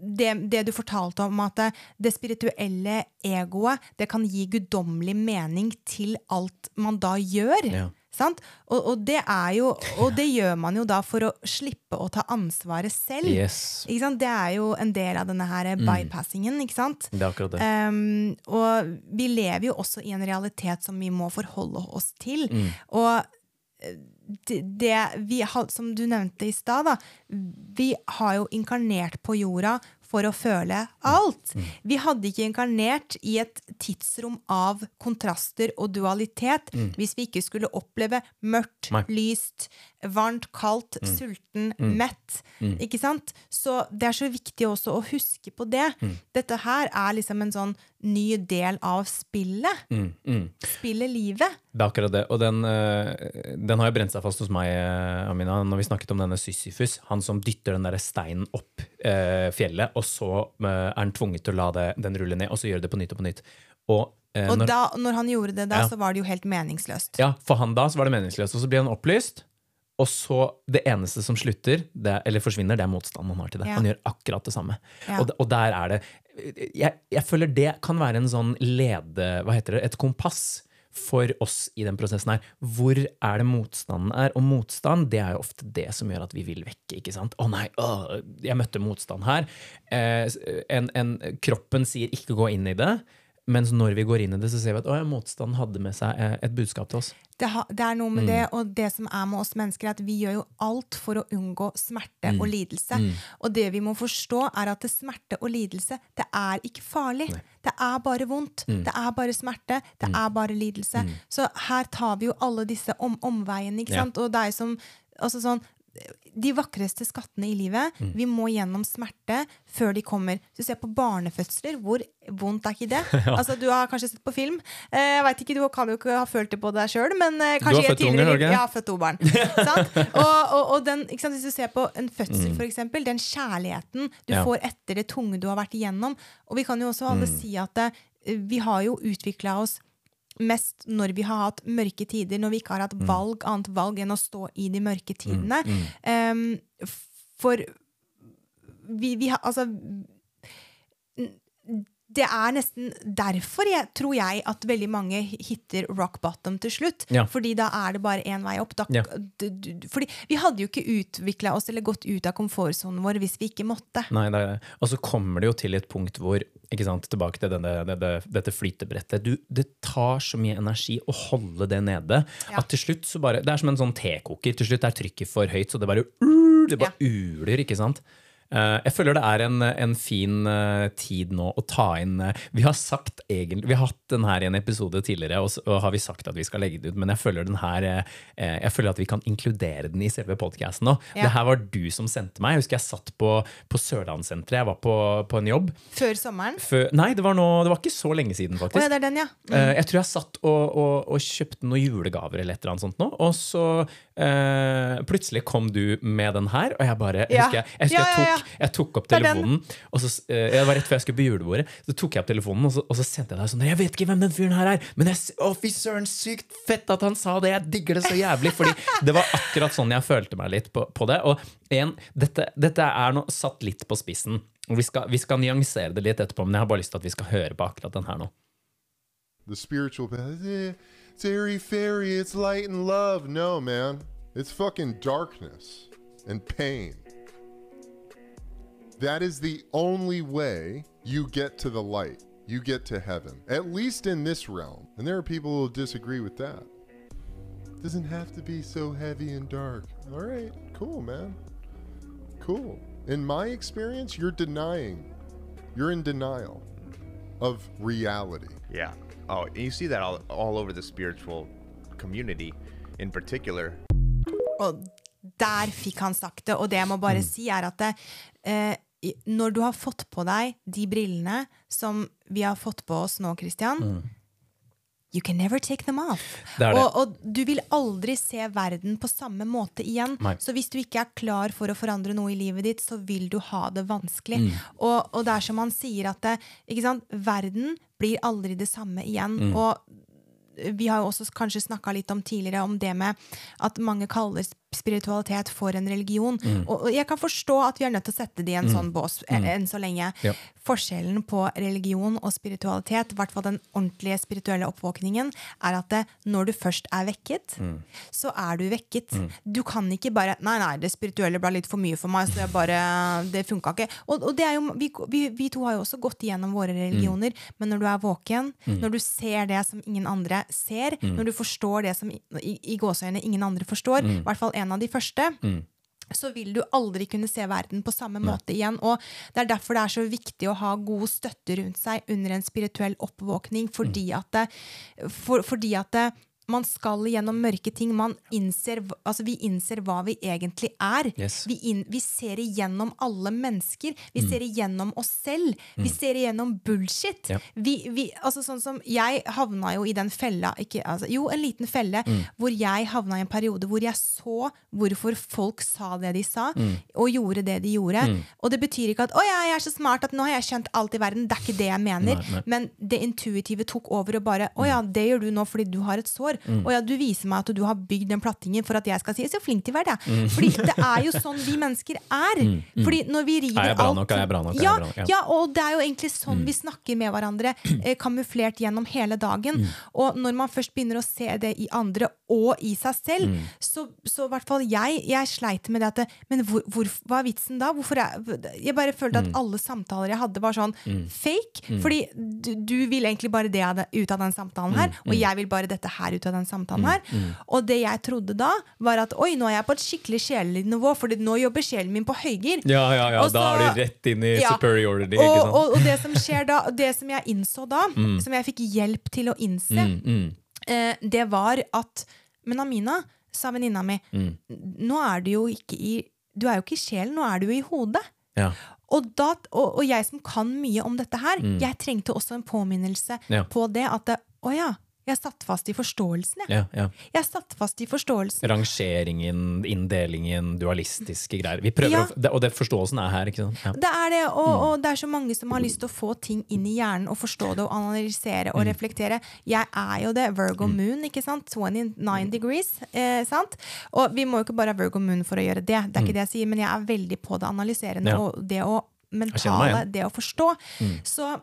det, det du fortalte om at det, det spirituelle egoet det kan gi guddommelig mening til alt man da gjør. Ja. Sant? Og, og, det jo, og det gjør man jo da for å slippe å ta ansvaret selv. Yes. Ikke sant? Det er jo en del av denne her bypassingen. ikke sant? Det er akkurat det. Um, og vi lever jo også i en realitet som vi må forholde oss til. Og eh, det, det vi som du nevnte i stad, vi har jo inkarnert på jorda for å føle alt. Vi hadde ikke inkarnert i et tidsrom av kontraster og dualitet hvis vi ikke skulle oppleve mørkt, Nei. lyst, varmt, kaldt, sulten, mett. Ikke sant? Så det er så viktig også å huske på det. Dette her er liksom en sånn ny del av spillet. Mm, mm. Spillet livet. Det er akkurat det. Og den, eh, den har jo brent seg fast hos meg, eh, Amina, når vi snakket om denne Sysifus. Han som dytter den der steinen opp eh, fjellet, og så eh, er han tvunget til å la det, den rulle ned, og så gjøre det på nytt og på nytt. Og, eh, Og når, da, når han gjorde det da, Ja. så var det jo helt meningsløst. ja, for han da så var det meningsløst. Og så blir han opplyst, og så det eneste som slutter, det, eller forsvinner, det er motstanden han har til det. Ja. Han gjør akkurat det samme. Ja. Og, og der er det jeg, jeg føler det kan være en sånn lede... Hva heter det? Et kompass for oss i den prosessen her. Hvor er det motstanden er? Og motstand det er jo ofte det som gjør at vi vil vekke. ikke sant? 'Å nei, å, jeg møtte motstand her'. Eh, en, en, kroppen sier 'ikke gå inn i det'. Mens når vi går inn i det, så ser vi at å, ja, motstanden hadde med seg eh, et budskap til oss. Det, ha, det er noe med Mm. det, og det som er med oss mennesker, er at vi gjør jo alt for å unngå smerte Mm. og lidelse. Og det vi må forstå, er at det smerte og lidelse, det er ikke farlig. Det er bare vondt. Mm. Det er bare smerte. Det er bare lidelse. Så her tar vi jo alle disse om, omveiene, ikke Ja. sant? Og det er som altså sånn de vakreste skattene i livet. Mm. Vi må gjennom smerte før de kommer. Hvis du ser på barnefødsler, hvor vondt er ikke det? Altså, Du har kanskje sett på film. Eh, Jeg vet ikke, Du kan jo ikke ha følt det på deg sjøl, men eh, kanskje har født unger, du ikke? Ja, født to barn. sant? Og, og, og den, Hvis du ser på en fødsel, mm. f.eks., den kjærligheten du. Ja. får etter det tunge du har vært igjennom Og vi kan jo også alle Mm. si at eh, vi har jo utvikla oss mest når vi har hatt mørke tider, når vi ikke har hatt Mm. valg, annet valg enn å stå i de mørke tidene. Um, for vi, vi har Altså det er nesten derfor jeg, tror jeg at veldig mange hitter rock bottom til slutt. Ja. Fordi da er det bare én vei opp. Da, Ja. d- d- fordi vi hadde jo ikke utvikla oss eller gått ut av komfortsonen vår hvis vi ikke måtte. Nei, nei, nei. Og så kommer det jo til et punkt hvor sant, Tilbake til denne, dette, dette flytebrettet. Du, det tar så mye energi å holde det nede Ja. at til slutt så bare Det er som en sånn tekoker. Til slutt er trykket for høyt, så det bare, det bare uler, ikke sant? Eh, jeg føler det er en, en fin eh, tid nå å ta inn eh, Vi har sagt egentlig, vi har hatt den her i en episode tidligere, og, og har vi sagt at vi skal legge det ut, men jeg føler, den her, jeg føler at vi kan inkludere den i selve podkasten nå. Ja. Det her var du som sendte meg. Jeg husker jeg satt på, på Sørlandssenteret. Jeg var på, på en jobb. Før sommeren. Før, nei, det var, noe, det var ikke så lenge siden, faktisk. Oh, ja, det er den, ja. Mm. jeg tror jeg satt og, og, og kjøpte noen julegaver eller et eller annet sånt nå, og så øh, plutselig kom du med den her, og jeg bare jeg husker, jeg, jeg, husker jeg, tok, jeg tok opp telefonen, og så, eh, det var rett før jeg skulle på julebordet, så tok jeg opp telefonen, og så, og så sendte jeg deg sånn Jeg vet ikke hvem den fyren her er, men jeg, å, fy søren, sykt fett at han sa det! Jeg digger det så jævlig! Fordi det var akkurat sånn jeg følte meg litt på, på det. Og igjen, dette, dette er nå satt litt på spissen. Vi skal, vi skal nyansere det litt etterpå, men jeg har bare lyst til at vi skal høre på akkurat den her nå. the spiritual path. Eh, It's airy fairy, it's light and love. No, man. It's fucking darkness and pain. That is the only way you get to the light. you get to heaven, at least in this realm. And there are people who will disagree with that. It Doesn't have to be so heavy and dark. All right, cool, man. Cool. In my experience, you're denying, you're in denial of reality. Yeah. Oh, and you see that all, all over the spiritual community in particular. Og der fikk han sagt det. Og det jeg må bare si, er at det, eh, i- når du har fått på deg de brillene som vi har fått på oss nå, Christian You can never take them off. Det det. Og, og du vil aldri se verden på samme måte igjen. Nei. Så hvis du ikke er klar for å forandre noe i livet ditt, så vil du ha det vanskelig. Mm. Og, og det er som han sier at det, sant? verden blir aldri det samme igjen. Mm. Og vi har jo også kanskje snakka litt om tidligere om det med at mange kaller spiritualitet for en religion. Mm. Og og jeg kan forstå at vi er nødt til å sette det i en sånn bås mm. enn så lenge. Ja. Forskjellen på religion og spiritualitet, i hvert fall den ordentlige spirituelle oppvåkningen, er at det, når du først er vekket, Mm. så er du vekket. Du kan ikke bare Nei, nei, det spirituelle ble litt for mye for meg, så jeg bare Det funka ikke. Og, og det er jo, vi, vi, vi to har jo også gått igjennom våre religioner, men når du er våken, når du ser det som ingen andre ser, når du forstår det som i, i, i gåseøynene ingen andre forstår, i hvert fall en av de første, så vil du aldri kunne se verden på samme måte igjen. Og det er derfor det er så viktig å ha god støtte rundt seg under en spirituell oppvåkning, fordi at, det, for, fordi at det, man skal gjennom mørke ting. Man innser, altså vi innser hva vi egentlig er. Yes. Vi, inn, vi ser igjennom alle mennesker. Vi ser igjennom oss selv. Vi ser igjennom bullshit. Ja. Vi, vi, altså sånn som Jeg havna jo i den fella ikke, altså, Jo, en liten felle hvor jeg havna i en periode hvor jeg så hvorfor folk sa det de sa, og gjorde det de gjorde. Og det betyr ikke at 'Å ja, jeg er så smart at nå har jeg skjønt alt i verden'. Det er ikke det jeg mener. Nei, nei. Men det intuitive tok over og bare 'Å ja, det gjør du nå fordi du har et sår'. Å ja, du viser meg at du har bygd den plattingen for at jeg skal si 'så flink til å være', jeg'. Fordi det er jo sånn vi mennesker er. Fordi når vi river Er jeg bra alt nok? Er jeg bra nok? Er Ja, bra nok? Ja. ja, og det er jo egentlig sånn vi snakker med hverandre, eh, kamuflert gjennom hele dagen. Og når man først begynner å se det i andre og i seg selv, så, så i hvert fall jeg, jeg sleit med det at Men hvor, hvor, hva er vitsen da? Hvorfor jeg, jeg bare følte at alle samtaler jeg hadde, var sånn fake. Fordi du, du vil egentlig bare det det- ut av den samtalen her, og jeg vil bare dette her ut av den samtalen her. Og det jeg trodde da, var at oi, nå er jeg på et skikkelig sjelelig nivå, for nå jobber sjelen min på høygir. Ja, ja, ja. Og Da er det rett inn i Ja. superiority. Og, og, og det som skjer da, det som jeg innså da, som jeg fikk hjelp til å innse, Mm, mm. eh, det var at Men Amina, sa venninna mi, Mm. nå er du jo ikke i Du er jo ikke i sjelen, nå er du jo i hodet. Ja. Og, da, og, og jeg som kan mye om dette her, jeg trengte også en påminnelse Mm. Ja. på det. At å ja, jeg satt fast i forståelsen, jeg. Ja, ja. Jeg satt fast i forståelsen. Rangeringen, inndelingen, dualistiske greier. Vi prøver Ja. å, det, og det forståelsen er her, ikke sant? Ja. Det er det, og, Mm. og det er så mange som har lyst til å få ting inn i hjernen og forstå det og analysere Mm. og reflektere. Jeg er jo det. Virgo moon, ikke sant? 29 degrees. Eh, sant? Og vi må jo ikke bare ha Virgo moon for å gjøre det. Det er ikke det jeg sier, men jeg er veldig på det analyserende Mm. Og det å meg mentale. Mm. det å forstå. Så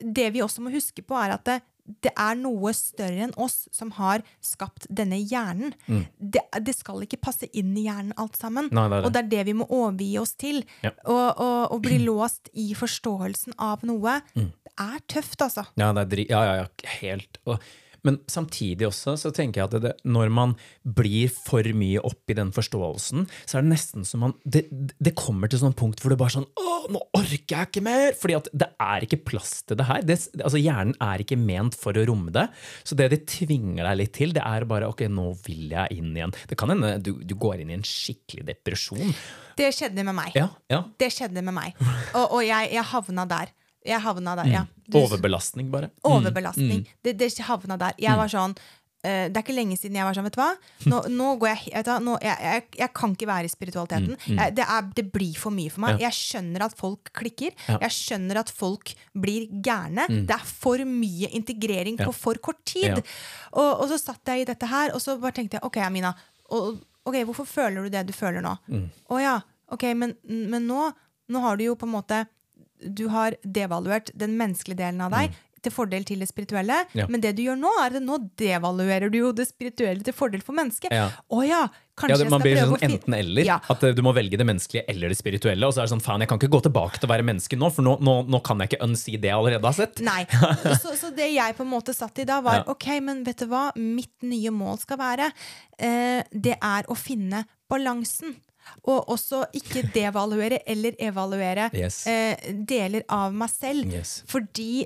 det vi også må huske på, er at det, det er noe større enn oss som har skapt denne hjernen. Mm. Det, det skal ikke passe inn i hjernen alt sammen. Nei, det det. Og det er det vi må overgi oss til. Ja. Og, og, og bli låst i forståelsen av noe. Mm. Det er tøft, altså. Ja, det er dri ja, ja, ja, helt. Og, men samtidig også så tenker jeg at det, når man blir for mye opp i den forståelsen, så er det nesten som man Det, det kommer til sånn punkt hvor det bare er sånn Å, nå orker jeg ikke mer! Fordi at det er ikke plass til det her. Det, altså Hjernen er ikke ment for å romme det. Så det de tvinger deg litt til, det er bare ok, nå vil jeg inn igjen. Det kan hende du, du går inn i en skikkelig depresjon. Det skjedde med meg. Ja, ja. Det skjedde med meg. Og, og jeg, jeg havna der. Jeg havna der, ja. Du- Overbelastning, bare. Overbelastning. Det, det havna der. Jeg var sånn eh, det er ikke lenge siden jeg var sånn, vet du hva? Nå, nå går jeg, vet du, nå, jeg, jeg, jeg kan ikke være i spiritualiteten. Jeg, det, er, det blir for mye for meg. Ja. Jeg skjønner at folk klikker. Ja. Jeg skjønner at folk blir gærne. Det er for mye integrering Ja. på for kort tid. Og, og så satt jeg i dette her, og så bare tenkte jeg ok, Amina, og, ok, hvorfor føler du det du føler nå? Å ja, ok, men, men nå, nå har du jo på en måte du har devaluert den menneskelige delen av deg. til fordel til det spirituelle. Ja. Men det du gjør nå, er at nå devaluerer du jo det spirituelle til fordel for mennesket. Ja. Å ja, kanskje Ja, det, jeg man skal blir sånn enten-eller. Ja. At eh, du må velge det menneskelige eller det spirituelle. Og så er det sånn, faen, jeg kan ikke gå tilbake til å være menneske nå, for nå, nå, nå kan jeg ikke unsi det jeg allerede har sett. Nei. Så, så det jeg på en måte satt i da, var Ja. ok, men vet du hva? Mitt nye mål skal være eh, Det er å finne balansen. Og også ikke devaluere eller evaluere Yes. eh, deler av meg selv. Yes. Fordi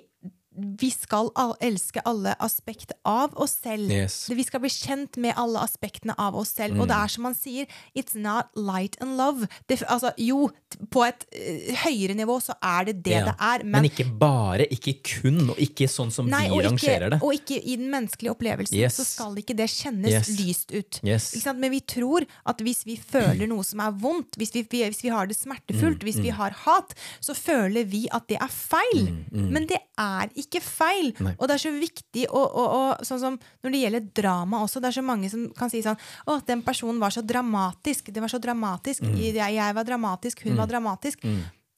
vi skal all, elske alle aspekt av oss selv. Yes. Mm. Vi skal bli kjent med alle aspektene av oss selv. Og det er som man sier, it's not light and love. Det, altså, jo, på et uh, høyere nivå så er det det Ja. det er. Men, ikke bare, ikke kun, og ikke sånn som Nei, vi rangerer ikke, det. og ikke i den menneskelige opplevelsen Yes. så skal ikke det kjennes Yes. lyst ut. Men vi tror at hvis vi føler noe som er vondt, hvis vi, hvis vi har det smertefullt, Mm, hvis vi har hat, så føler vi at det er feil. Men det er ikke feil. Mm, Nei. Og det er så viktig og, å, å, sånn som når det gjelder drama også, det er så mange som kan si sånn Å, den personen var så dramatisk. Det var så dramatisk. Mm. Jeg, jeg var dramatisk, hun var dramatisk.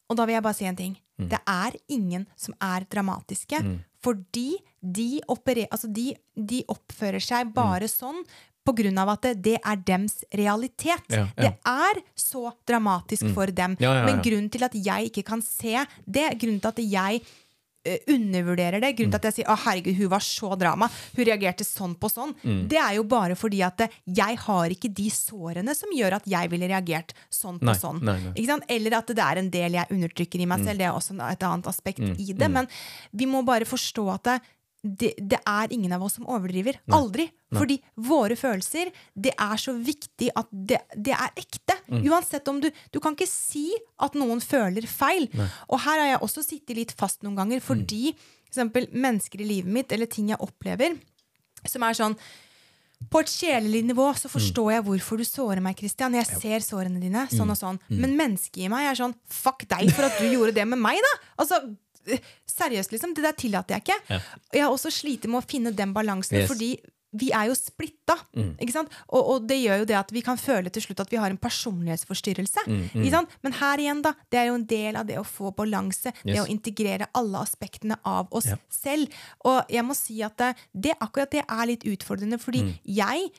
Og da vil jeg bare si en ting. Mm. Det er ingen som er dramatiske. Fordi de, operer, altså de, de oppfører seg bare sånn på grunn av at det, det er dems realitet. Ja, ja. Det er så dramatisk for dem. Ja. Men grunnen til at jeg ikke kan se det, grunnen til at jeg undervurderer det, grunnen til at jeg sier 'Å, herregud, hun var så drama', hun reagerte sånn på sånn, Mm. det er jo bare fordi at eh, jeg har ikke de sårene som gjør at jeg ville reagert sånn på Nei, sånn. nei, nei. Eller at det er en del jeg undertrykker i meg Mm. selv. Det er også et annet aspekt i det. Men vi må bare forstå at det, det, det er ingen av oss som overdriver. Aldri. Fordi våre følelser, det er så viktig at det, det er ekte. Mm. Uansett om du Du kan ikke si at noen føler feil. Og her har jeg også sittet litt fast noen ganger fordi for eksempel, mennesker i livet mitt, eller ting jeg opplever, som er sånn på et sjelelig nivå så forstår jeg hvorfor du sårer meg, Christian. Jeg ser sårene dine. sånn og sånn. Men mennesket i meg er sånn Fuck deg for at du gjorde det med meg, da! Altså, Seriøst, liksom. Det der tillater jeg ikke. Ja. jeg har også slitt med å finne den balansen, Yes. fordi vi er jo splitta. Sant? Og, og det gjør jo det at vi kan føle til slutt at vi har en personlighetsforstyrrelse. Ikke sant? Men her igjen, da. Det er jo en del av det å få balanse. Det å integrere alle aspektene av oss Ja. selv. Og jeg må si at det, det akkurat det er litt utfordrende, fordi Mm. jeg,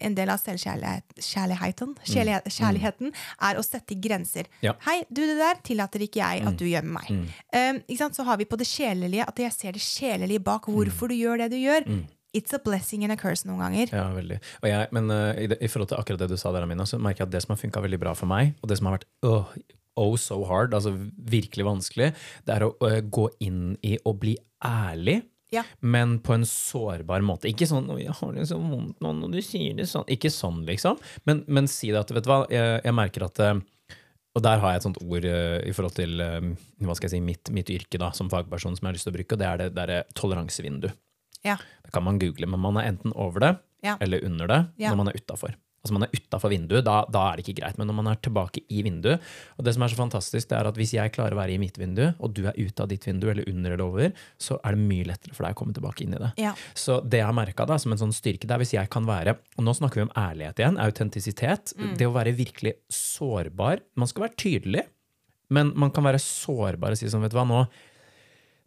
en del av selvkjærligheten, Mm. kjærligheten er å sette grenser. Ja. Mm. Hei, du, det der tillater ikke jeg at du gjør med meg. Um? Så har vi på det sjelelige at jeg ser det sjelelige bak Mm. hvorfor du gjør det du gjør. It's a blessing and a curse noen ganger. Ja, veldig. Og jeg, men uh, i, det, i forhold til akkurat det du sa der, Amina, så merker jeg at det som har funka veldig bra for meg, og det som har vært åh, oh so hard, altså virkelig vanskelig, det er å uh, gå inn i å bli ærlig. Ja. Men på en sårbar måte. Ikke sånn jeg har det så vondt nå når du sier det sånn'. Ikke sånn, liksom. Men, men si det at Vet du hva, jeg, jeg merker at eh, Og der har jeg et sånt ord eh, i forhold til hva skal jeg si, mitt, mitt yrke da, som fagperson som jeg har lyst til å bruke, og det er det derre toleransevindu. Ja. Det kan man google, men man er enten over det Ja. eller under det når man er utafor. Altså man er utafor vinduet, da, da er det ikke greit. Men når man er tilbake i vinduet Og det som er så fantastisk, det er at hvis jeg klarer å være i mitt vindu, og du er ute av ditt vindu, eller under eller over, så er det mye lettere for deg å komme tilbake inn i det. Ja. Så det jeg har merka som en sånn styrke, det er hvis jeg kan være Og nå snakker vi om ærlighet igjen, autentisitet. Mm. Det å være virkelig sårbar. Man skal være tydelig, men man kan være sårbar og si sånn, vet du hva, nå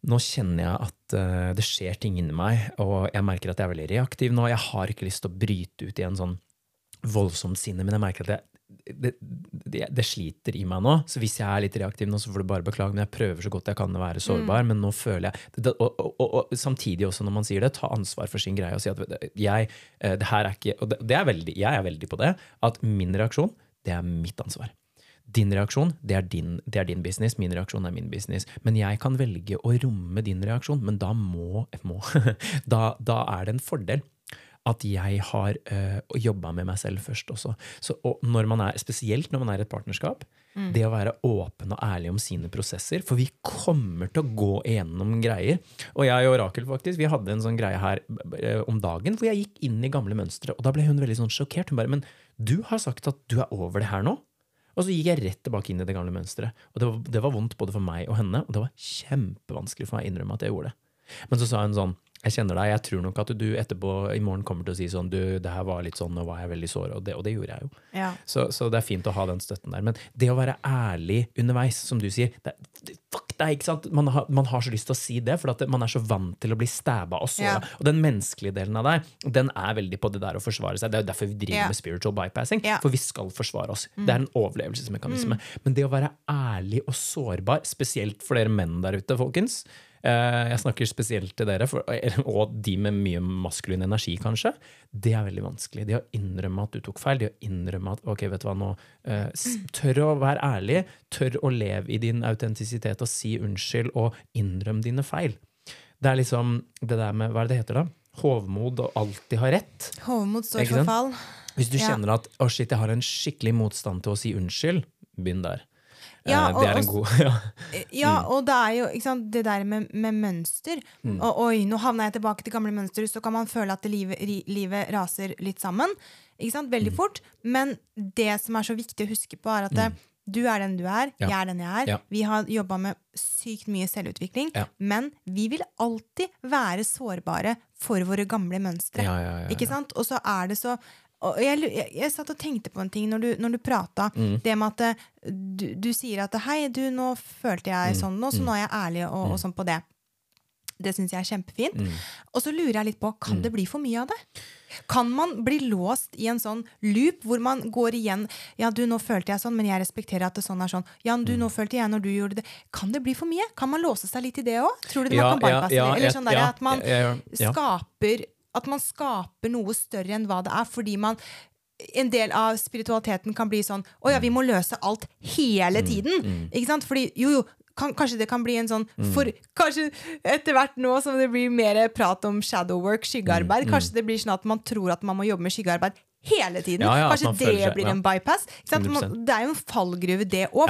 nå kjenner jeg at uh, det skjer ting inni meg, og jeg merker at jeg er veldig reaktiv nå. Jeg har ikke lyst til å bryte ut i en sånn voldsomt sinne, men jeg merker at jeg, det, det, det sliter i meg nå. Så hvis jeg er litt reaktiv nå, så får du bare beklage, men jeg prøver så godt jeg kan å være sårbar. Men nå føler jeg det, og, og, og, og samtidig også, når man sier det, ta ansvar for sin greie og si at jeg, eh, det her er ikke Og det, det er veldig, jeg er veldig på det, at min reaksjon, det er mitt ansvar. Din reaksjon, det er din, det er din business. Min reaksjon er min business. Men jeg kan velge å romme din reaksjon, men da må, må da, da er det en fordel at jeg har øh, jobba med meg selv først også. Så, og når man er, spesielt når man er i et partnerskap, det å være åpen og ærlig om sine prosesser. For vi kommer til å gå igjennom greier. Og jeg og Rakel faktisk, vi hadde en sånn greie her øh, om dagen hvor jeg gikk inn i gamle mønstre. Og da ble hun veldig sånn sjokkert. Hun bare Men du har sagt at du er over det her nå? Og så gikk jeg rett tilbake inn i det gamle mønsteret. Og det var, det var vondt både for meg og henne, og det var kjempevanskelig for meg å innrømme at jeg gjorde det. Men så sa hun sånn Jeg kjenner deg, jeg tror nok at du etterpå i morgen kommer til å si sånn Du, det her var litt sånn, nå var jeg veldig sår, og det, og det gjorde jeg jo. Ja. Så, så det er fint å ha den støtten der. Men det å være ærlig underveis, som du sier det, det, Fuck deg! ikke sant? Man har, man har så lyst til å si det, for at man er så vant til å bli stæba og såra. Ja. Og den menneskelige delen av deg, den er veldig på det der å forsvare seg. Det er jo derfor vi driver Ja. med spiritual bypassing. Mm. for vi skal forsvare oss. Det er en overlevelsesmekanisme. Men det å være ærlig og sårbar, spesielt for dere menn der ute, folkens Jeg snakker spesielt til dere, for, og de med mye maskulin energi, kanskje. Det er veldig vanskelig. Det å innrømme at du tok feil, det å innrømme at ok, vet du hva, nå eh, Tør å være ærlig, tør å leve i din autentisitet og si unnskyld, og innrøm dine feil. Det er liksom det der med Hva er det det heter, da? Hovmod og alltid ha rett. Hovmod står for fall. Hvis du kjenner at å shit, jeg har en skikkelig motstand til å si unnskyld, begynn der. Ja, Eh, og- det er en god ja. Ja, Mm. og det er jo sant, det der med, med mønster. Og oi, nå havna jeg tilbake til gamle mønster, så kan man føle at livet, livet raser litt sammen. Ikke sant? Mm. Veldig fort. Men det som er så viktig å huske på, er at det, du er den du er, Ja. jeg er den jeg er. Ja. Vi har jobba med sykt mye selvutvikling, Ja. men vi vil alltid være sårbare for våre gamle mønstre. Ja, ja, ja, Ikke ja. sant? Og så er det så og jeg, jeg, jeg satt og tenkte på en ting når du, når du prata. Mm. Det med at eh, du, du sier at 'hei, du, nå følte jeg Mm. sånn, nå, så nå er jeg ærlig', og, og sånn på det. Det syns jeg er kjempefint. Mm. Og så lurer jeg litt på, kan det bli for mye av det? Kan man bli låst i en sånn loop hvor man går igjen 'Ja, du, nå følte jeg sånn, men jeg respekterer at det sånn er sånn'. 'Ja, du, Mm. nå følte jeg når du gjorde det'. Kan det bli for mye? Kan man låse seg litt i det òg? Tror du det Ja, man kan ja, bypasse ja, det? Eller sånn der, ja, at man ja. skaper At man skaper noe større enn hva det er, fordi man en del av spiritualiteten kan bli sånn Å ja, vi må løse alt hele tiden. Ikke sant? Fordi jo, jo, kan, kanskje det kan bli en sånn For kanskje etter hvert nå som det blir mer prat om shadow work, skyggearbeid, kanskje det blir sånn at man tror at man må jobbe med skyggearbeid hele tiden. Ja, ja, kanskje det seg- blir en bypass. Det er jo en fallgruve, det òg.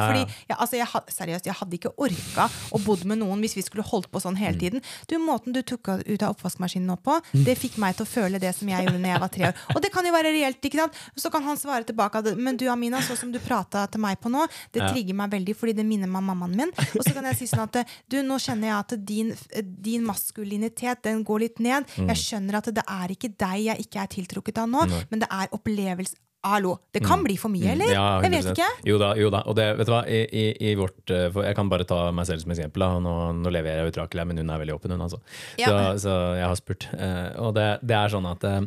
Ja, altså, jeg, seriøst, jeg hadde ikke orka å bodd med noen hvis vi skulle holdt på sånn Mm. hele tiden. Du, Måten du tok ut av oppvaskmaskinen nå på, det fikk meg til å føle det som jeg gjorde når jeg var tre år. Og det kan jo være reelt. ikke sant? Så kan han svare tilbake men du Amina, så som du prata til meg på nå, det trigger meg veldig fordi det minner meg om mammaen min. Og så kan jeg si sånn at du, nå kjenner jeg at din, din maskulinitet den går litt ned. Mm. Jeg skjønner at det er ikke deg jeg ikke er tiltrukket av nå, men det er opplevelse Hallo, det kan bli for mye, eller? Mm. Ja, jeg vet ikke. Jo da, jo da. Og det, vet du hva, i, i, i vårt eh, Jeg kan bare ta meg selv som eksempel. Nå, nå lever jeg utrakelig, ut Rakel, men hun er veldig åpen, hun, altså. Ja. Så, så jeg har spurt. Eh, og det, det er sånn at eh,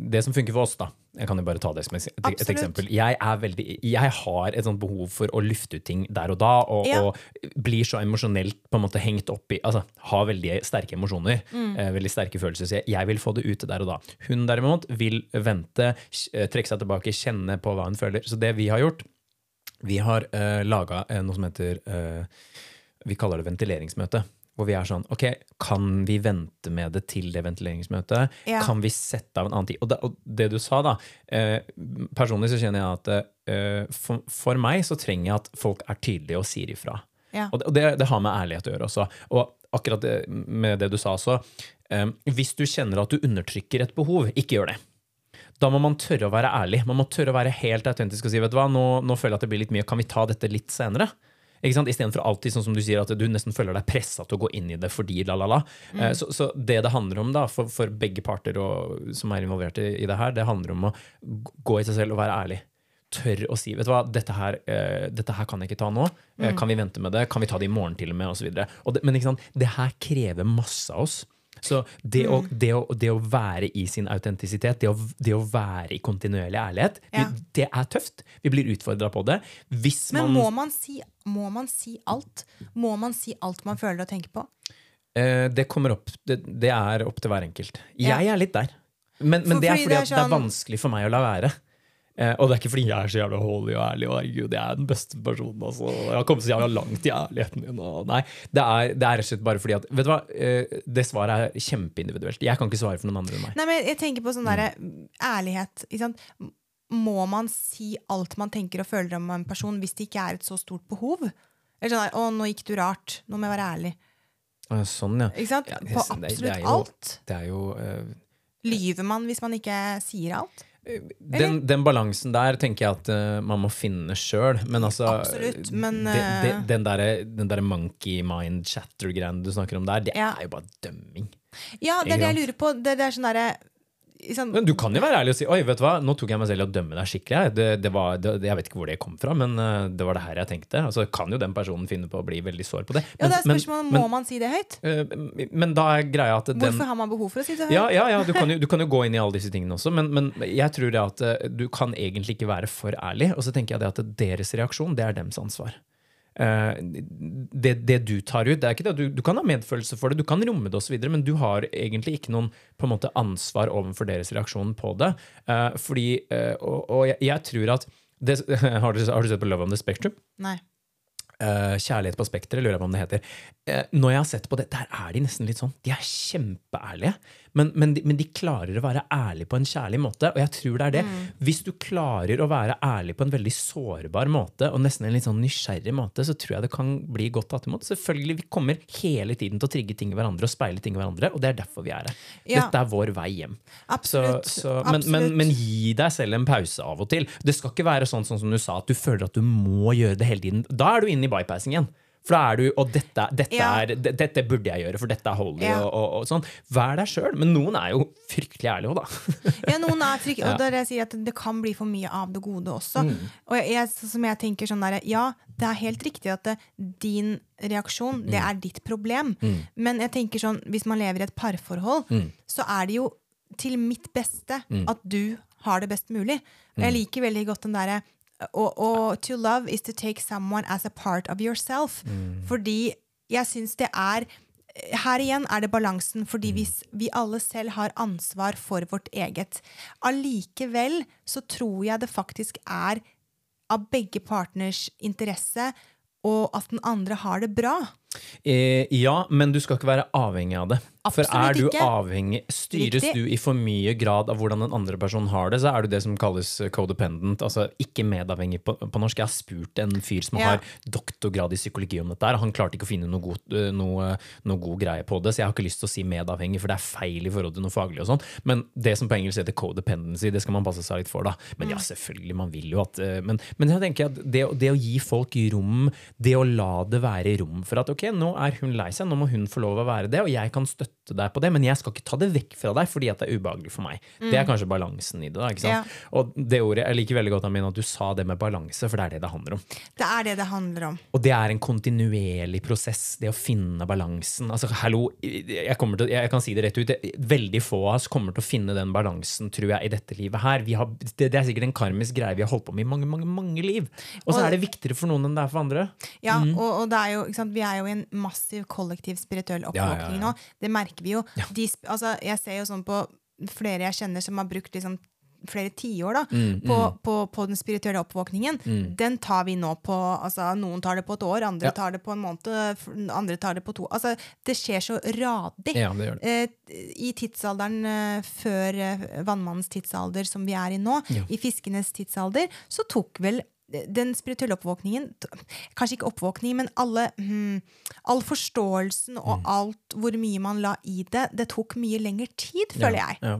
Det som funker for oss, da Jeg kan jo bare ta det som et, et eksempel. Jeg, er veldig, jeg har et sånt behov for å lufte ut ting der og da, og, Ja. og blir så emosjonelt på en måte hengt opp i Altså har veldig sterke emosjoner. Mm. eh, veldig sterke følelser. Så jeg, jeg vil få det ut der og da. Hun derimot vil vente, eh, trekke seg tilbake, kjenne på hva hun føler. Så det vi har gjort, vi har eh, laga noe som heter eh, Vi kaller det ventileringsmøte. Hvor vi er sånn Ok, kan vi vente med det til det ventileringsmøtet? Ja. Kan vi sette av en annen tid? Og det, og det du sa, da. eh, personlig så kjenner jeg at eh, for, for meg så trenger jeg at folk er tydelige og sier ifra. Ja. Og det, og det, det har med ærlighet å gjøre også. Og akkurat det, med det du sa også, eh, hvis du kjenner at du undertrykker et behov, ikke gjør det. Da må man tørre å være ærlig. Man må tørre å være helt autentisk og si vet du hva, nå, nå føler jeg at det blir litt mye, kan vi ta dette litt senere? Ikke sant? Istedenfor alltid sånn som du sier at du nesten føler deg pressa til å gå inn i det fordi la, la, la. Mm. Så, så det det handler om da, for, for begge parter og, som er involvert i, i det her, det handler om å gå i seg selv og være ærlig. Tørre å si vet du hva, dette her, uh, dette her kan jeg ikke ta nå. Eh, Kan vi vente med det? Kan vi ta det i morgen til og med? Og så videre. og det, men ikke sant? det her krever masse av oss. Så det, å, det, å, det å være i sin autentisitet, det å, det å være i kontinuerlig ærlighet, Ja. vi, det er tøft. Vi blir utfordra på det. Men man, må man, si, må man si alt? Må man si alt man føler og tenker på? eh, det kommer opp det, er opp til hver enkelt. Jeg er litt der. Men, men det er fordi fordi det er at det er sånn- vanskelig for meg å la være. Eh, og det er ikke fordi jeg er så jævla holy og ærlig. Og herregud, jeg er den beste personen. Altså. Jeg har kommet så jævla langt i ærligheten min. Og nei, det er, det er rett og slett bare fordi at Vet du hva, eh, det svaret er kjempeindividuelt. Jeg kan ikke svare for noen andre enn meg. Nei, men jeg tenker på sånn Mm. ærlighet. Ikke sant? Må man si alt man tenker og føler om en person hvis det ikke er et så stort behov? Eller sånn der, 'Å, nå gikk du rart. Nå må jeg være ærlig.' Sånn, ja. Ikke sant? Ja, det- på det- det absolutt er jo- alt. Det er jo uh, Lyver man hvis man ikke sier alt? Den, den balansen der tenker jeg at uh, man må finne sjøl. Men altså Absolutt, men, det, de, eh, den derre der monkey mind chatter-greiene du snakker om der, det Ja. er jo bare dømming. Ja, det er det jeg lurer på. Det, det er sånn derre sånn, Men du kan jo være ærlig og si Oi, vet du hva, nå tok jeg meg selv i å dømme deg skikkelig. Det, det var, det, jeg vet ikke hvor det kom fra, men eh, det var det her jeg tenkte. Altså, Kan jo den personen finne på å bli veldig sår på det. Ja, det er spørsmålet, men, Må man si det høyt? men, eh, men da er greia at den Hvorfor har man behov for å si det høyt? ja, ja, ja du, kan jo, du kan jo gå inn i alle disse tingene også, men, men jeg tror det at eh, du kan egentlig ikke være for ærlig. Og så tenker jeg det at deres reaksjon, det er dems ansvar. Eh, det, det du tar ut, det er ikke det, du, du kan ha medfølelse for det, du kan romme det osv., men du har egentlig ikke noen på en måte ansvar overfor deres reaksjon på det. Eh, fordi, eh, og, og jeg, jeg tror at det, har, du, har du sett på Love on the Spectrum? Nei. Kjærlighet på spekteret, lurer jeg på om det heter. Når jeg har sett på det, der er de nesten litt sånn. De er kjempeærlige. Men, men, de, men de klarer å være ærlige på en kjærlig måte. Og jeg tror det er det. Hvis du klarer å være ærlig på en veldig sårbar måte, og nesten en litt sånn nysgjerrig måte, så tror jeg det kan bli godt tatt imot. Selvfølgelig, Vi kommer hele tiden til å trigge ting i hverandre og speile ting i hverandre, og det er derfor vi er her. Ja. Dette er vår vei hjem. Absolutt. Så, så, men, men, Absolutt. men gi deg selv en pause av og til. Det skal ikke være sånn, sånn som du sa, at du føler at du må gjøre det hele tiden. Da er du inne i bypassing igjen. For da er du Og dette, dette, Ja. er, dette burde jeg gjøre, for dette er holy. Ja. Og, og, og sånn. Vær deg sjøl. Men noen er jo fryktelig ærlige òg, da. Ja, noen er fryktelig, og det er jeg sier at det kan bli for mye av det gode også. Mm. Og jeg, som jeg tenker sånn der, Ja, det er helt riktig at det, din reaksjon, det Mm. er ditt problem. Men jeg tenker sånn, hvis man lever i et parforhold, Mm. så er det jo til mitt beste at du har det best mulig. Og Mm. jeg liker veldig godt den derre og, og to love is to take someone as a part of yourself. Mm. Fordi jeg syns det er her igjen er det balansen, Mm. fordi hvis vi alle selv har ansvar for vårt eget. Allikevel så tror jeg det faktisk er av begge partners interesse og at den andre har det bra. Eh, ja, men du skal ikke være avhengig av det. For er du ikke. avhengig Styres Riktig. du i for mye grad av hvordan den andre personen har det, så er du det som kalles codependent, altså ikke medavhengig på, på norsk. Jeg har spurt en fyr som Ja. har doktorgrad i psykologi om dette, her, og han klarte ikke å finne noe god, eh, noe, noe god greie på det, så jeg har ikke lyst til å si medavhengig, for det er feil i forhold til noe faglig og sånn. Men det som på engelsk heter codependency, det skal man passe seg litt for, da. Men ja, selvfølgelig, man vil jo at eh, Men, men jeg tenker at det, det å gi folk rom, det å la det være rom for at ok, nå er hun lei seg, nå må hun få lov å være det, og jeg kan støtte deg på det, men jeg skal ikke ta det vekk fra deg fordi at det er ubehagelig for meg. Det er kanskje balansen i det. da, ikke sant? Ja. Og det ordet, Jeg liker veldig godt Amin, at du sa det med balanse, for det er det det handler om. Det er det det handler om. Og det er en kontinuerlig prosess, det å finne balansen. Altså, hallo, jeg, til, jeg kan si det rett ut, veldig få av oss kommer til å finne den balansen, tror jeg, i dette livet her. Vi har, det, det er sikkert en karmisk greie vi har holdt på med i mange, mange, mange liv. Og så er det viktigere for noen enn det er for andre. Ja, Mm. og, og det er jo, Vi er jo en massiv kollektiv spirituell oppvåkning nå. Det merker vi jo. De, altså, jeg ser jo sånn på flere jeg kjenner som har brukt liksom flere tiår da, Mm, på, på, på den spirituelle oppvåkningen. Den tar vi nå på altså Noen tar det på et år, andre Ja. tar det på en måned, andre tar det på to. Altså, Det skjer så radig. Ja, det det. Eh, I tidsalderen eh, før eh, vannmannens tidsalder, som vi er i nå, Ja. i fiskenes tidsalder, så tok vel den spirituelle oppvåkningen Kanskje ikke oppvåkning, men alle, hmm, all forståelsen Mm. og alt hvor mye man la i det, det tok mye lengre tid, føler jeg. Ja.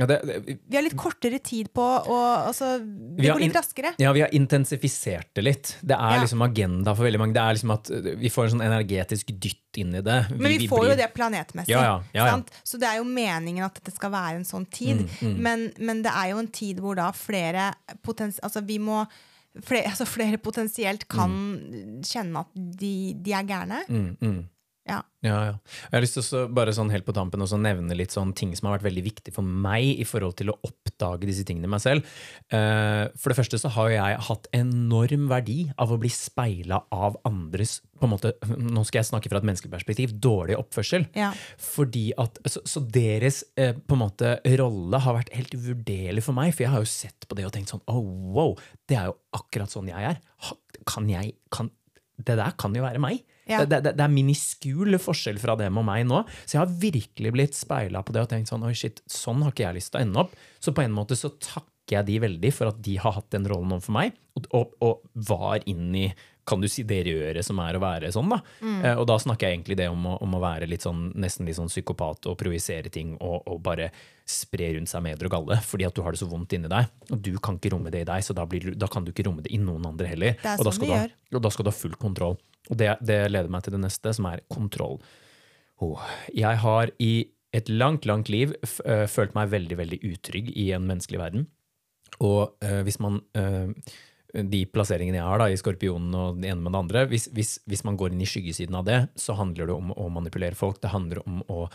Ja, det, det, Vi har litt kortere tid på å altså, Det går litt raskere. Ja, vi har intensifisert det litt. Det er Ja. liksom agenda for veldig mange. Det er liksom at uh, Vi får en sånn energetisk dytt inn i det. Men vi får blir- jo det planetmessig. Ja, ja, ja, ja. Sant? Så det er jo meningen at det skal være en sånn tid. Mm, Men, men det er jo en tid hvor da flere potens... Altså vi må flere, altså flere potensielt kan kjenne at de, de er gærne. Mm, mm. Ja. Ja, ja. Jeg har lyst til å bare sånn helt på tampen også nevne litt sånn ting som har vært veldig viktig for meg i forhold til å oppdage disse tingene i meg selv. Eh, For det første så har jeg hatt enorm verdi av å bli speila av andres på en måte, Nå skal jeg snakke fra et menneskeperspektiv. Dårlig oppførsel. Ja. Fordi at, så, så deres eh, på en måte rolle har vært helt uvurderlig for meg. For jeg har jo sett på det og tenkt sånn oh, wow, det er jo akkurat sånn jeg er. Kan jeg kan, Det der kan jo være meg. Ja. Det, det, det er miniskul forskjell fra dem og meg nå. Så jeg har virkelig blitt speila på det og tenkt sånn oi shit, sånn har ikke jeg lyst til å ende opp. Så på en måte så takker jeg de veldig for at de har hatt den rollen overfor meg, og, og, og var inn i kan du si det røret som er å være sånn, da. Eh, og da snakker jeg egentlig det om å, om å være litt sånn, nesten litt sånn psykopat og projisere ting og, og bare spre rundt seg med og galle, fordi at du har det så vondt inni deg. Og du kan ikke romme det i deg, så da, blir, da kan du ikke romme det i noen andre heller. Det er og, da sånn skal du ha, og da skal du ha full kontroll. Og det, det leder meg til det neste, som er kontroll. Oh, jeg har i et langt, langt liv eh, følt meg veldig, veldig utrygg i en menneskelig verden. Og øh, hvis man eh, De plasseringene jeg har da, i Skorpionen og det ene med det andre, hvis, hvis, hvis man går inn i skyggesiden av det, så handler det om å manipulere folk. Det handler om å,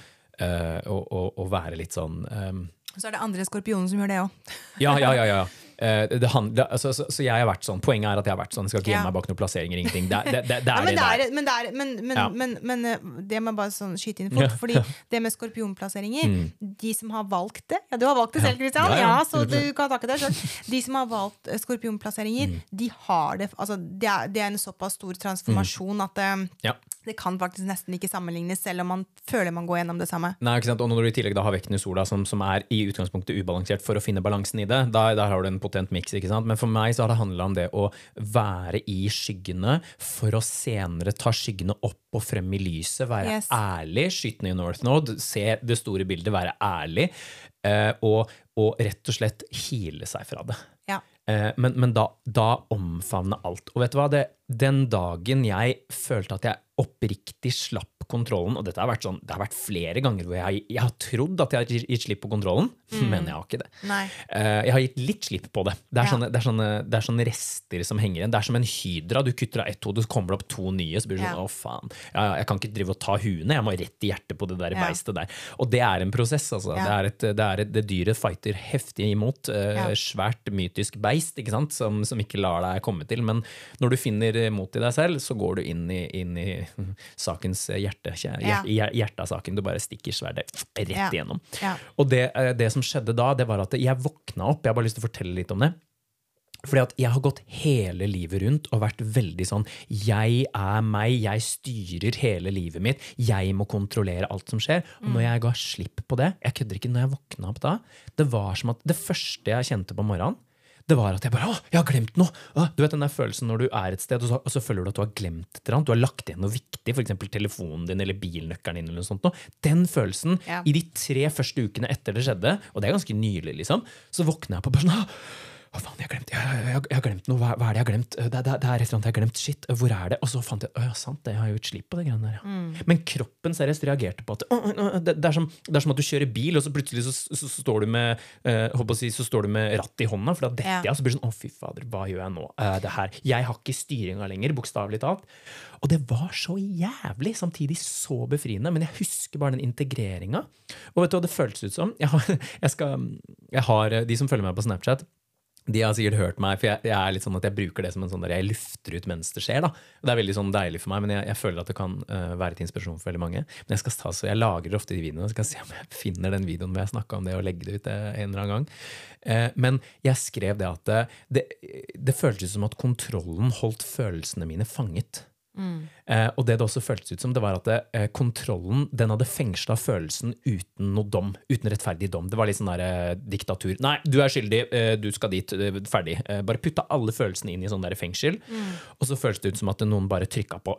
eh, å, å, å være litt sånn eh, Så er det andre skorpioner som gjør det òg. ja, ja, ja. ja. Eh, det handler, altså, så, så jeg har vært sånn, Poenget er at jeg har vært sånn. Jeg skal ikke gjemme Ja. meg bak noen plasseringer. ingenting. Det, er- det, det, det er men, det er, men, det er, men, men, Ja. men, men eh, det må bare sånn skyte inn fort. Fordi det med skorpionplasseringer De som har valgt det Ja, du har valgt det selv, Kristian. Mm. Ja, så du kan takke deg selv. De som har valgt eh, skorpionplasseringer, Mm. de har det altså, det, er, det er en såpass stor transformasjon at det, Ja. Det kan faktisk nesten ikke sammenlignes, selv om man føler man går gjennom det samme. Nei, ikke sant? Og når du i tillegg da har vekten i sola, som, som er i utgangspunktet ubalansert, for å finne balansen i det, da, der har du en potent miks. Men for meg så har det handla om det å være i skyggene for å senere ta skyggene opp og frem i lyset. Være Yes. ærlig, skyte ned North Node, se det store bildet, være ærlig. Eh, og, og rett og slett hile seg fra det. Ja. Eh, men men da, da omfavne alt. Og vet du hva? Det, den dagen jeg følte at jeg oppriktig slapp kontrollen, og dette har vært sånn, det har vært flere ganger hvor jeg, jeg har trodd at jeg har gitt slipp på kontrollen, men jeg har ikke det. Nei. Eh, jeg har gitt litt slipp på det. Det er, Ja. sånne, det, er sånne, det er sånne rester som henger igjen. Det er som en hydra. Du kutter av ett hode, så kommer det opp to nye. Så blir det sånn, Ja. å faen. Ja, jeg kan ikke drive og ta huene, jeg må rett i hjertet på det der beistet der. Og det er en prosess, altså. Det, er et, det, er et, det dyret fighter heftig imot. eh. Svært mytisk beist, ikke sant? Som, som ikke lar deg komme til. Men når du finner mot i deg selv, så går du inn i, inn i sakens hjerte. Hjerte, hjerte, av saken. Du bare stikker sverdet rett igjennom. Og det, eh, det som skjedde da, det var at jeg våkna opp. Jeg har bare lyst til å fortelle litt om det. Fordi at jeg har gått hele livet rundt og vært veldig sånn Jeg er meg, jeg styrer hele livet mitt. Jeg må kontrollere alt som skjer. Og når jeg ga slipp på det Jeg kødder ikke, når jeg våkna opp da Det var som at det første jeg kjente på morgenen, det var at jeg bare Å, jeg har glemt noe! Å, du vet den der følelsen når du er et sted, og så, og så føler du at du har glemt et eller annet. Du har lagt igjen noe viktig, f.eks. telefonen din eller bilnøkkelen din. eller noe sånt. noe. Den følelsen Ja. i de tre første ukene etter det skjedde, og det er ganske nylig, liksom, så våkner jeg på bare sånn «Å, å faen, jeg har glemt, jeg, jeg, jeg har glemt noe. Hva, hva er det jeg har glemt? Det, det, det er et eller annet jeg har glemt. Shit, hvor er det? Og så fant jeg å ja, sant det, jeg har jo gitt slipp på det greiene der. Ja. Men kroppen seriøst reagerte på at «Å, å, å», det, er som, det er som at du kjører bil, og så plutselig så, så, står du med eh, å si, så står du med rattet i hånda, for da detter Ja. og så blir det sånn å fy fader, hva gjør jeg nå? Uh, det her. Jeg har ikke styringa lenger, bokstavelig talt. Og det var så jævlig, samtidig så befriende. Men jeg husker bare den integreringa. Og vet du hva det føltes ut som? Jeg har, jeg skal, jeg har, de som følger meg på Snapchat, de har sikkert hørt meg, for jeg, jeg er litt sånn at jeg bruker det som en sånn der jeg lufter ut mens det skjer. da. Det er veldig sånn deilig for meg, men jeg, jeg føler at det kan uh, være til inspirasjon for veldig mange. Men jeg skal ta, så jeg lager ofte de videoene, så skal jeg se om jeg finner den videoen hvor jeg snakka om det og legge det ut eh, en eller annen gang. Uh, men jeg skrev det at det, det, det føltes som at kontrollen holdt følelsene mine fanget. Eh, og det det også føltes ut som, det var at det, eh, kontrollen den hadde fengsla følelsen uten noe dom. Uten rettferdig dom. Det var litt sånn der, eh, diktatur. Nei, du er skyldig, eh, du skal dit. eh, ferdig. Eh, bare putta alle følelsene inn i sånn der fengsel. Og så føltes det ut som at noen bare trykka på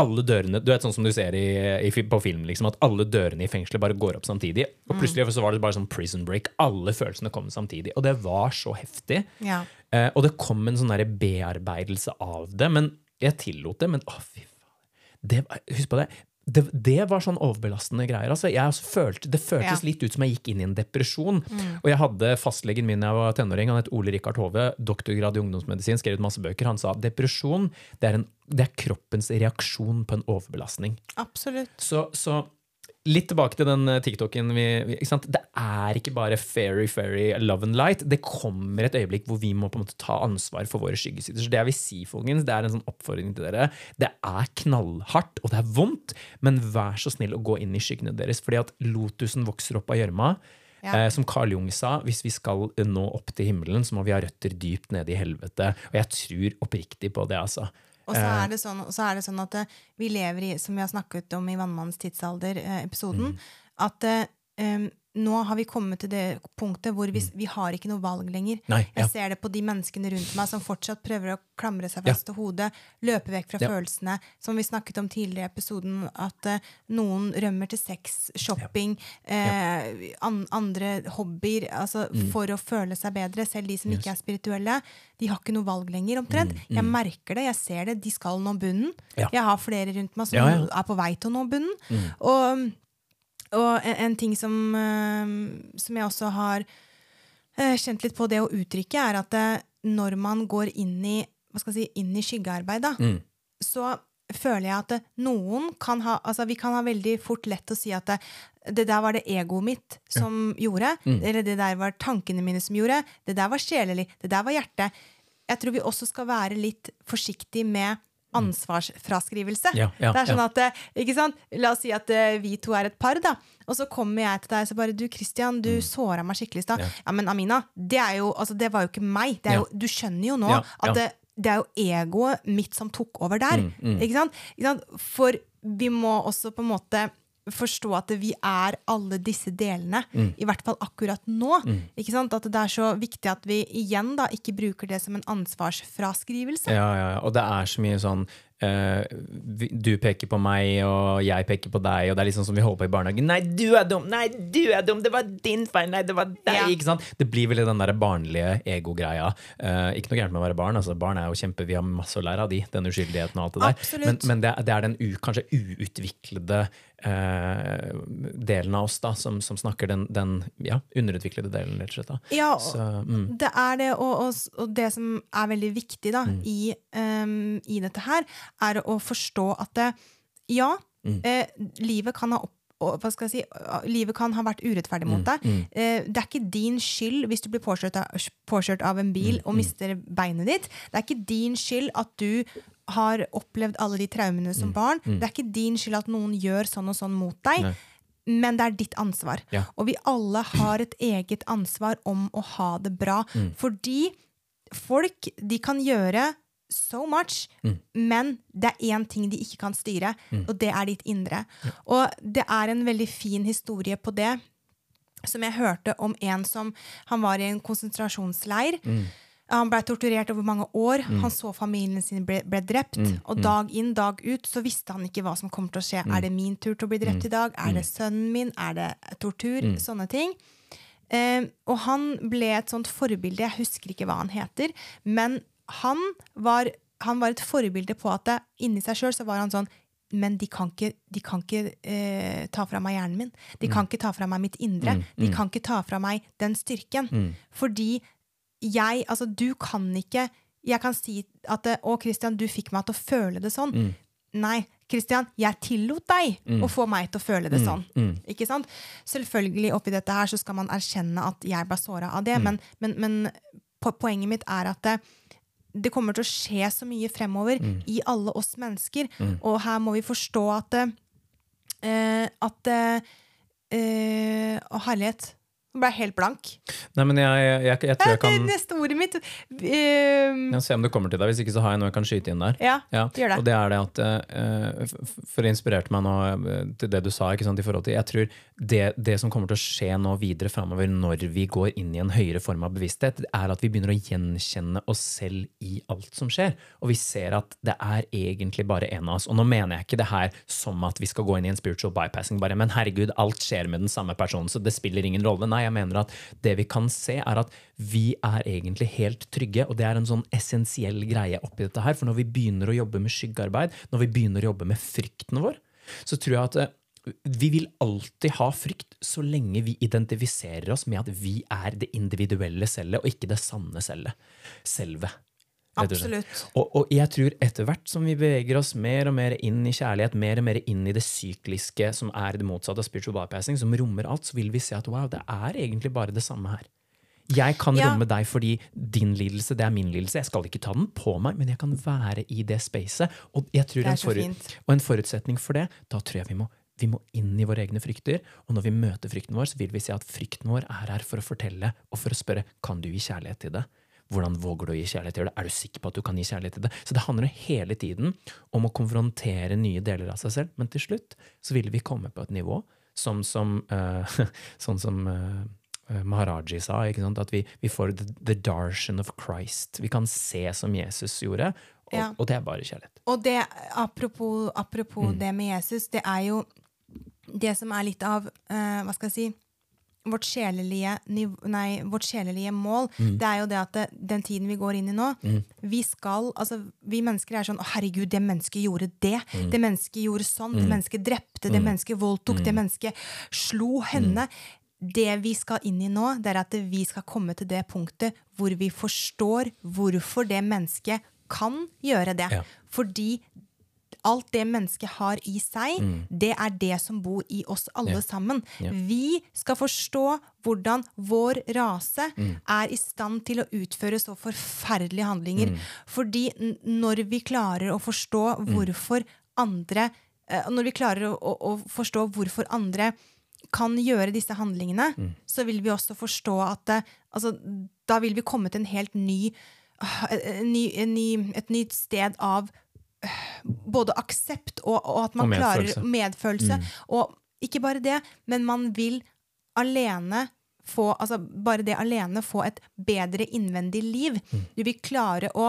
alle dørene Du vet sånn som du ser i, i, på film, liksom, at alle dørene i fengselet bare går opp samtidig. Og plutselig så var det bare sånn prison break. Alle følelsene kom samtidig. Og det var så heftig. Ja. Eh, og det kom en sånn bearbeidelse av det, men jeg tillot det. Men å, fy faen. Det, husk på det. Det, det var sånn overbelastende greier. Altså, følte, det føltes Ja. litt ut som jeg gikk inn i en depresjon. Og jeg hadde fastlegen min da jeg var tenåring, han het Ole Rikard Hove, doktorgrad i ungdomsmedisin, skrev ut masse bøker. Han sa depresjon det er, en, det er kroppens reaksjon på en overbelastning. Absolutt. Så, så litt tilbake til den eh, TikToken. Vi? Det er ikke bare fairy, fairy, love and light. Det kommer et øyeblikk hvor vi må på en måte ta ansvar for våre skyggesider. Så det jeg vil si, folkens, det er en sånn oppfordring til dere. Det er knallhardt, og det er vondt, men vær så snill å gå inn i skyggene deres. Fordi at lotusen vokser opp av gjørma. Ja. Eh, som Carl Jung sa, hvis vi skal nå opp til himmelen, så må vi ha røtter dypt nede i helvete. Og jeg tror oppriktig på det, altså. Og så er det sånn, så er det sånn at eh, vi lever i, som vi har snakket om i Vannmannens tidsalder-episoden, at eh, em, nå har vi kommet til det punktet hvor vi, vi har ikke noe valg lenger. Nei, ja. Jeg ser det på de menneskene rundt meg som fortsatt prøver å klamre seg fast til hodet, løpe vekk fra Ja. følelsene. Som vi snakket om tidligere i episoden, at uh, noen rømmer til sex, shopping, eh, an, andre hobbyer, altså Mm. for å føle seg bedre. Selv de som ikke er spirituelle. De har ikke noe valg lenger, omtrent. Mm, Jeg merker det, jeg ser det. De skal nå bunnen. Jeg har flere rundt meg som er på vei til å nå bunnen. Og og en, en ting som, eh, som jeg også har eh, kjent litt på det å uttrykke, er at eh, når man går inn i, si, inn i skyggearbeid, da, Mm. så føler jeg at noen kan ha altså Vi kan ha veldig fort lett å si at det, det der var det egoet mitt som gjorde. Eller det der var tankene mine som gjorde. Det der var sjelelig. Det der var hjertet. Jeg tror vi også skal være litt forsiktige med ansvarsfraskrivelse. Ja, ja, det er sånn at, eh, ikke sant? La oss si at eh, vi to er et par, da. Og så kommer jeg til deg og så bare Du Christian, du såra meg skikkelig i stad. Mm. Ja. Ja. men Amina, det, er jo, altså, det var jo ikke meg. Er jo, du skjønner jo nå at det, det er jo egoet mitt som tok over der. Mm, Ikke, sant? ikke sant? For vi må også på en måte forstå at vi er alle disse delene, Mm. i hvert fall akkurat nå. Ikke sant? At det er så viktig at vi igjen da ikke bruker det som en ansvarsfraskrivelse. Ja, ja, ja. Og det er så mye sånn Uh, Du peker på meg, og jeg peker på deg, og det er liksom som vi holder på i barnehagen. Nei, du er dum! Nei, du er dum! Det var din feil! Nei, det var deg! Ja. Ikke sant? Det blir vel den der barnlige ego-greia. Eh, ikke noe gærent med å være barn. Altså, barn er jo kjempe, Vi har masse å lære av de, den uskyldigheten og alt det der. Absolutt. Men, men det, det er den u, kanskje uutviklede eh, delen av oss da, som, som snakker den, den ja, underutviklede delen, rett og slett. da. Ja, Så, mm, Det er det, og, og, og det som er veldig viktig da, Mm. i, um, i dette her, er å forstå at det, ja, Mm. eh, livet kan ha opp og, si, Livet kan ha vært urettferdig Mm, mot deg. Mm. det er ikke din skyld hvis du blir påkjørt av, påkjørt av en Mm, bil og mister beinet ditt. Det er ikke din skyld at du har opplevd alle de traumene Mm, som barn. Det er ikke din skyld at noen gjør sånn og sånn mot deg. Nei. Men det er ditt ansvar. Ja. Og vi alle har et eget ansvar om å ha det bra. Mm. Fordi folk, de kan gjøre so much, Mm. men det er én ting de ikke kan styre, og det er ditt indre. Og det er en veldig fin historie på det, som jeg hørte om en som Han var i en konsentrasjonsleir. Mm. Han ble torturert over mange år. Han så familien sin ble, ble drept. Mm. Og dag inn, dag ut så visste han ikke hva som kommer til å skje. Er det min tur til å bli Mm. drept i dag? Er det sønnen min? Er det tortur? Sånne ting. Eh, og han ble et sånt forbilde. Jeg husker ikke hva han heter. Men han var, han var et forbilde på at det, inni seg sjøl så var han sånn men de kan ikke, de kan ikke eh, ta fra meg hjernen min. De kan ikke ta fra meg mitt indre. De kan ikke ta fra meg den styrken. Fordi jeg Altså, du kan ikke Jeg kan si at 'Å, Christian, du fikk meg til å føle det sånn'. Nei, Christian, jeg tillot deg å få meg til å føle det sånn. Ikke sant? Selvfølgelig oppi dette her så skal man erkjenne at jeg ble såra av det, men, men, men poenget mitt er at det, det kommer til å skje så mye fremover i alle oss mennesker, og her må vi forstå at eh, at uh, eh, Å, herlighet. Nå ble jeg helt blank. Nei, men jeg, jeg, jeg, tror jeg Det kan neste ordet mitt um... ja, Se om det kommer til deg. Hvis ikke så har jeg noe jeg kan skyte inn der. Ja, Ja, gjør det. Og det er det at uh, For det inspirerte meg nå eh, til det du sa. ikke sant, i forhold til, Jeg tror det, det som kommer til å skje nå videre framover, når vi går inn i en høyere form av bevissthet, er at vi begynner å gjenkjenne oss selv i alt som skjer. Og vi ser at det er egentlig bare en av oss. Og nå mener jeg ikke det her som at vi skal gå inn i en spiritual bypassing, bare, men herregud, alt skjer med den samme personen, så det spiller ingen rolle. Nei, jeg mener at det vi kan se, er at vi er egentlig helt trygge, og det er en sånn essensiell greie oppi dette her. For når vi begynner å jobbe med skyggearbeid, når vi begynner å jobbe med frykten vår, så tror jeg at eh, vi vil alltid ha frykt så lenge vi identifiserer oss med at vi er det individuelle cellet, og ikke det sanne cellet. Selve. Absolutt. Og, og jeg tror etter hvert som vi beveger oss mer og mer inn i kjærlighet, mer og mer inn i det sykliske, som er det motsatte av spiritual bypassing, som rommer alt, så vil vi se at wow, det er egentlig bare det samme her. Jeg kan Ja. romme deg fordi din lidelse det er min lidelse. Jeg skal ikke ta den på meg, men jeg kan være i det spacet. Og, en, forut- og en forutsetning for det, da tror jeg vi må, vi må inn i våre egne frykter. Og når vi møter frykten vår, så vil vi se at frykten vår er her for å fortelle og for å spørre kan du gi kjærlighet til det. Hvordan våger du å gi kjærlighet til det? Er du sikker på at du kan gi kjærlighet til det? Så det handler hele tiden om å konfrontere nye deler av seg selv. Men til slutt så vil vi komme på et nivå som, som uh, sånn som eh, Maharaji sa, ikke sant? at vi, vi får the, the darshan of Christ. Vi kan se som Jesus gjorde, og, Ja. og det er bare kjærlighet. Og det, apropos, apropos Mm. det med Jesus, det er jo det som er litt av uh, Hva skal jeg si vårt sjelelige, nei, vårt sjelelige mål, Mm. det er jo det at det, den tiden vi går inn i nå Vi skal, altså vi mennesker er sånn Å, herregud, det mennesket gjorde det. Mm. Det mennesket gjorde sånn. Det mennesket drepte. Det mennesket voldtok. Mm. Det mennesket slo henne. Det vi skal inn i nå, det er at vi skal komme til det punktet hvor vi forstår hvorfor det mennesket kan gjøre det. Ja. Fordi alt det mennesket har i seg, det er det som bor i oss alle Ja. sammen. Ja. Vi skal forstå hvordan vår rase er i stand til å utføre så forferdelige handlinger. Fordi når vi klarer å forstå hvorfor andre eh, Når vi klarer å, å, å forstå hvorfor andre kan gjøre disse handlingene, så vil vi også forstå at det, altså, da vil vi komme til en helt ny, en ny, ny Et nytt sted av både aksept og, og at man Og klarer medfølelse. Mm. Og ikke bare det, men man vil alene få Altså bare det alene få et bedre innvendig liv. Du vil klare å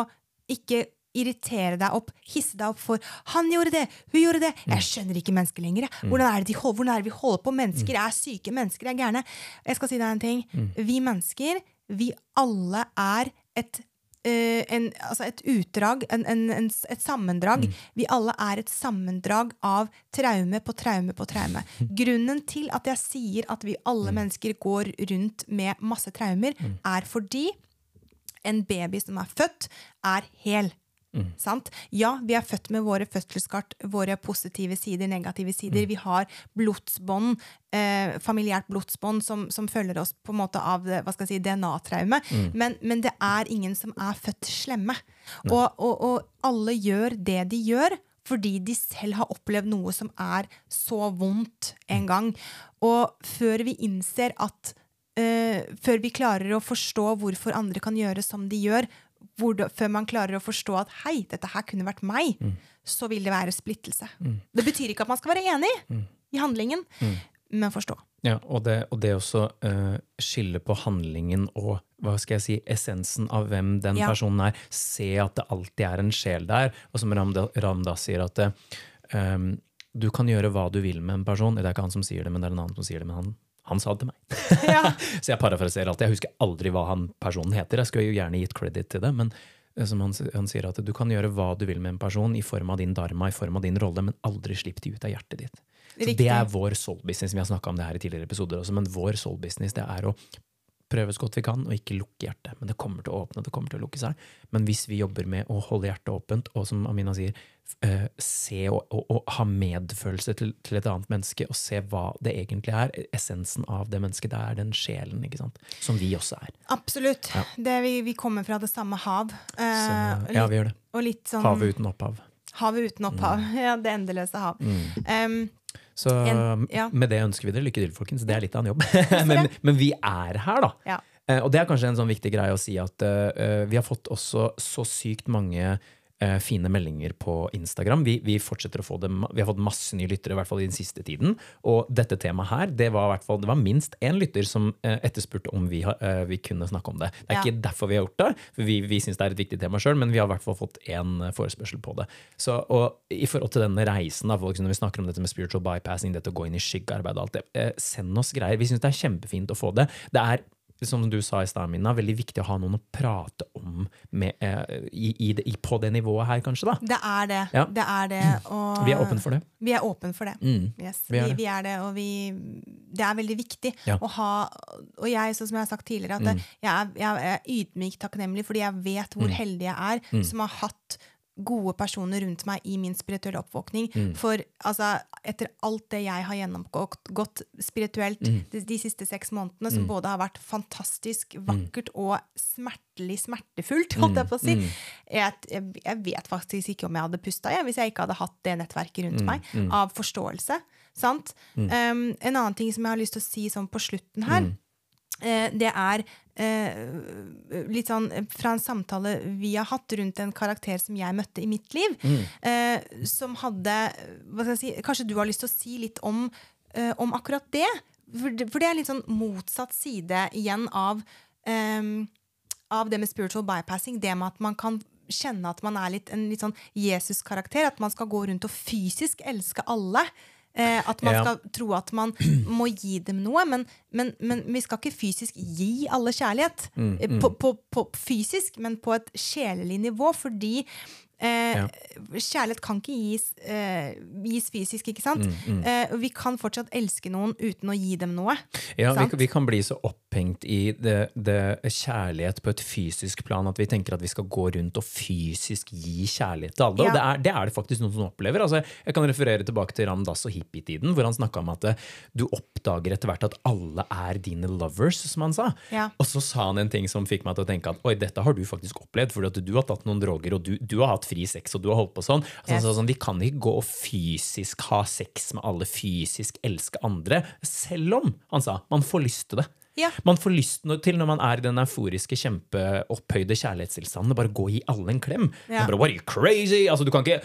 ikke irritere deg opp, hisse deg opp for 'Han gjorde det! Hun gjorde det!' Jeg skjønner ikke mennesker lenger. jeg. Hvordan er det, de hold, hvordan er det vi holder på? Mennesker er syke, mennesker er gærne. Jeg skal si deg en ting. Vi mennesker, vi alle er et en, altså et utdrag, en, en, en, et sammendrag. Vi alle er et sammendrag av traume på traume på traume. Grunnen til at jeg sier at vi alle mennesker går rundt med masse traumer, er fordi en baby som er født, er hel. Sant? Ja, vi er født med våre fødselskart, våre positive sider, negative sider. Vi har blodsbånd, eh, familiært blodsbånd som, som følger oss på en måte av jeg si, DNA-traume. Men, men det er ingen som er født slemme. Og, og, og alle gjør det de gjør. Fordi de selv har opplevd noe som er så vondt en gang. Og før vi innser at eh, Før vi klarer å forstå hvorfor andre kan gjøre som de gjør, hvor før man klarer å forstå at hei, dette her kunne vært meg, så vil det være splittelse. Det betyr ikke at man skal være enig i handlingen, men forstå. Ja, og det, og det også uh, skille på handlingen og hva skal jeg si, essensen av hvem den Ja. personen er. Se at det alltid er en sjel der. Og som Ramda, Ramdas sier, at ehm, du kan gjøre hva du vil med en person. Det er ikke han som sier det, men det er en annen som sier det. Men han, han sa det til meg. Ja. Så jeg parafraserer alltid. Jeg husker aldri hva han personen heter. Jeg skulle jo gjerne gitt credit til det, men eh, som han, han sier at du kan gjøre hva du vil med en person i form av din dharma, i form av din rolle, men aldri slipp de ut av hjertet ditt. Så det er vår soul business. Vi har snakka om det her i tidligere episoder også, men vår soul business det er å prøve så godt vi kan og ikke lukke hjertet. Men det kommer til å åpne, det kommer til å lukke seg. Men hvis vi jobber med å holde hjertet åpent, og som Amina sier, eh, se og, og, og ha medfølelse til, til et annet menneske, og se hva det egentlig er, essensen av det mennesket, det er den sjelen, ikke sant? Som vi også er. Absolutt. Ja. Det, vi, vi kommer fra det samme hav. Så, Eh, ja, vi gjør det. Sånn Havet uten opphav. havet uten opphav. Ja, det endeløse hav. Um, Så En- ja. med det ønsker vi dere lykke til, folkens. Det er litt av en jobb. men, men vi er her, da. ja. Eh, og det er kanskje en sånn viktig greie å si at uh, vi har fått også så sykt mange fine meldinger på Instagram. Vi, vi fortsetter å få det, vi har fått masse nye lyttere, i hvert fall i den siste tiden. Og dette temaet her, det var, hvert fall, det var minst én lytter som eh, etterspurte om vi, har- eh, vi kunne snakke om det. Det er Ja. ikke derfor vi har gjort det, for vi, vi syns det er et viktig tema sjøl, men vi har i hvert fall fått én forespørsel på det. Så, og i forhold til denne reisen, da, folk, når vi snakker om dette med spiritual bypassing, dette å gå inn i skyggearbeid og alt det, eh, send oss greier. Vi syns det er kjempefint å få det. Det er som du sa i stad, Mina, veldig viktig å ha noen å prate om med, eh, i, i, det- på det nivået her, kanskje. da. Det er det. Ja. Det er det. Og Vi er åpne for det. Vi er åpne for det. Mm. Yes. Vi er Vi, det. vi er det, og vi Det er veldig viktig Ja. å ha Og jeg, sånn som jeg har sagt tidligere, at Mm. jeg, er, jeg er ydmyk takknemlig fordi jeg vet hvor heldig jeg er Mm. som har hatt gode personer rundt meg i min spirituelle oppvåkning. Mm. For altså, etter alt det jeg har gjennomgått gått spirituelt Mm. de, de siste seks månedene, som både har vært fantastisk vakkert og smertelig smertefullt, holdt jeg på å si Mm. jeg, jeg, vet faktisk ikke om jeg hadde pusta jeg, hvis jeg ikke hadde hatt det nettverket Mm. rundt meg av forståelse. Sant? Um, en annen ting som jeg har lyst til å si sånn på slutten her, Mm. eh, det er eh, litt sånn fra en samtale vi har hatt rundt en karakter som jeg møtte i mitt liv, Mm. eh, som hadde hva skal jeg si, Kanskje du har lyst til å si litt om, eh, om akkurat det? For det, for det er litt sånn motsatt side igjen av em, av det med spiritual bypassing, det med at man kan kjenne at man er litt, en litt sånn Jesus-karakter, at man skal gå rundt og fysisk elske alle. Eh, at man Ja. skal tro at man må gi dem noe. Men, men, men vi skal ikke fysisk gi alle kjærlighet. Mm, mm. På, på, på fysisk, men på et sjelelig nivå. Fordi eh, Ja. kjærlighet kan ikke gis, eh, gis fysisk, ikke sant? Mm, Eh, vi kan fortsatt elske noen uten å gi dem noe. Ja, vi, vi kan bli så opphengt i det, det kjærlighet på et fysisk plan at vi tenker at vi skal gå rundt og fysisk gi kjærlighet til alle. Ja. Det er, det er det faktisk noen som opplever. Altså, jeg kan referere tilbake til Ram Dass og hippietiden, hvor han snakka om at eh, du oppdager etter hvert at alle er dine lovers, som han sa. Ja. Og så sa han en ting som fikk meg til å tenke at oi, dette har du faktisk opplevd, fordi at du har tatt noen droger, og du, du har hatt fri sex, og du har holdt på sånn. Altså, Yes. sånn. Vi kan ikke gå og fysisk ha sex med alle, fysisk elske andre, selv om, han sa, man får lyst til det. Ja. Man får lyst til når man er i den euforiske, kjempeopphøyde kjærlighetstilstanden, å bare gå og gi alle en klem. Ja. Bare, What are you crazy? Altså, du kan ikke,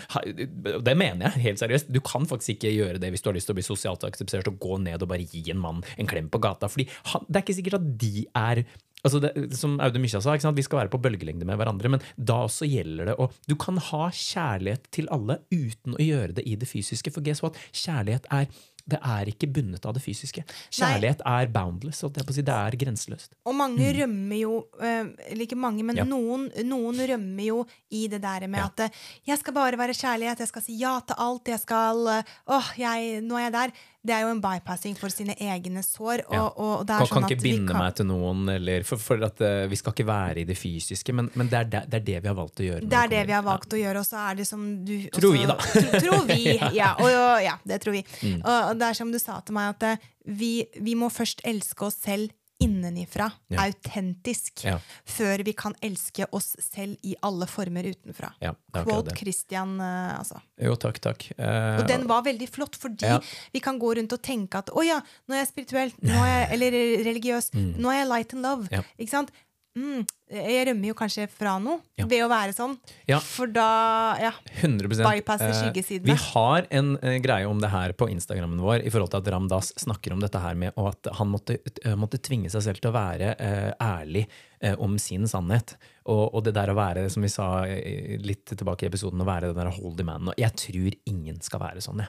det mener jeg helt seriøst. Du kan faktisk ikke gjøre det hvis du har lyst til å bli sosialt akseptert og gå ned og bare gi en mann en klem på gata. Fordi han, det er ikke sikkert at de er Altså det, som Audun Mykja sa, vi skal være på bølgelengde med hverandre, men da også gjelder det å Du kan ha kjærlighet til alle uten å gjøre det i det fysiske. For guess what? Kjærlighet er det er ikke bundet av det fysiske. Kjærlighet er boundless. si. Det er grenseløst. Og mange rømmer jo eh, Eller ikke mange, men Mm. Ja. noen, noen rømmer jo i det der med Ja. at eh, 'jeg skal bare være kjærlighet', 'jeg skal si ja til alt', 'jeg skal eh, åh, jeg, nå er jeg der'. Det er jo en bypassing for sine egne sår. Og, Ja. og er Kan, sånn kan ikke binde kan- meg til noen, eller for, for at uh, vi skal ikke være i det fysiske, men, men det, er det, det er det vi har valgt å gjøre. Det er det vi har valgt valgt å gjøre, og så er det som du Tror vi, da. Tro, tror vi, ja. Og, og, ja, det tror vi. Mm. Og, og det er som du sa til meg, at eh, vi, vi må først elske oss selv innenifra. Ja. Autentisk. Ja. Før vi kan elske oss selv i alle former utenfra. Ja, Quote. Christian, eh, altså. Jo, takk, takk. Eh, Og den var veldig flott, fordi Ja. vi kan gå rundt og tenke at å ja, nå er jeg spirituell, nå er jeg, eller religiøs, nå er jeg light and love. Mm. Ikke sant? Mm, jeg rømmer jo kanskje fra noe Ja. ved å være sånn. Ja. For da Ja. 100%. bypasser skyggesidene. Vi har en eh, greie om det her på Instagrammen vår i forhold til at Ram Dass snakker om dette her med og at han måtte, eh, måtte tvinge seg selv til å være eh, ærlig eh, om sin sannhet. Og, og det der å være, som vi sa eh, litt tilbake i episoden, å være den der holdy man. Jeg tror ingen skal være sånn, jeg.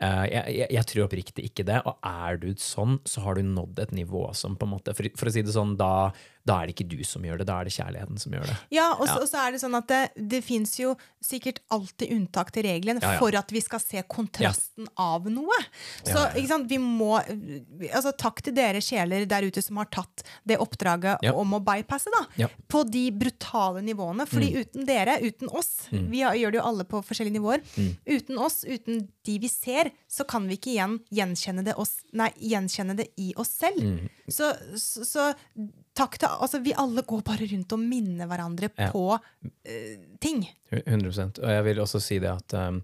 Eh, jeg, jeg, jeg tror oppriktig ikke det. Og er du sånn, så har du nådd et nivå som på en måte For, for å si det sånn, da, da er det ikke du som gjør det, da er det kjærligheten som gjør det. Ja, og så, Ja. og så er det sånn at det, det fins jo sikkert alltid unntak til regelen Ja, ja. for at vi skal se kontrasten av noe. Så ikke sant, vi må altså Takk til dere sjeler der ute som har tatt det oppdraget om å bypasse, da. Mm. På de brutale nivåene. Fordi uten dere, uten oss Vi har, gjør det jo alle på forskjellige nivåer. Mm. Uten oss, uten de vi ser, så kan vi ikke igjen gjenkjenne det, oss, nei, gjenkjenne det i oss selv. Mm. Så, så, så takk til Altså, vi alle går bare rundt og minner hverandre Ja. på uh, ting. 100 Og jeg vil også si det at um,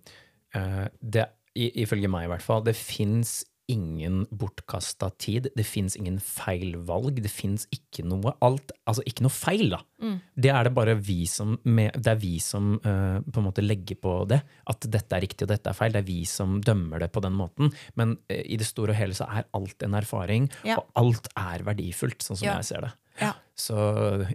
uh, det, i, ifølge meg i hvert fall, det fins ingen bortkasta tid. Det fins ingen feil valg. Det fins ikke noe alt, altså ikke noe feil, da. Det er det bare vi som, med, det er vi som uh, på en måte legger på det. At dette er riktig og dette er feil. Det er vi som dømmer det på den måten. Men uh, i det store og hele så er alt en erfaring, Ja. og alt er verdifullt, sånn som Ja. jeg ser det. Ja. Så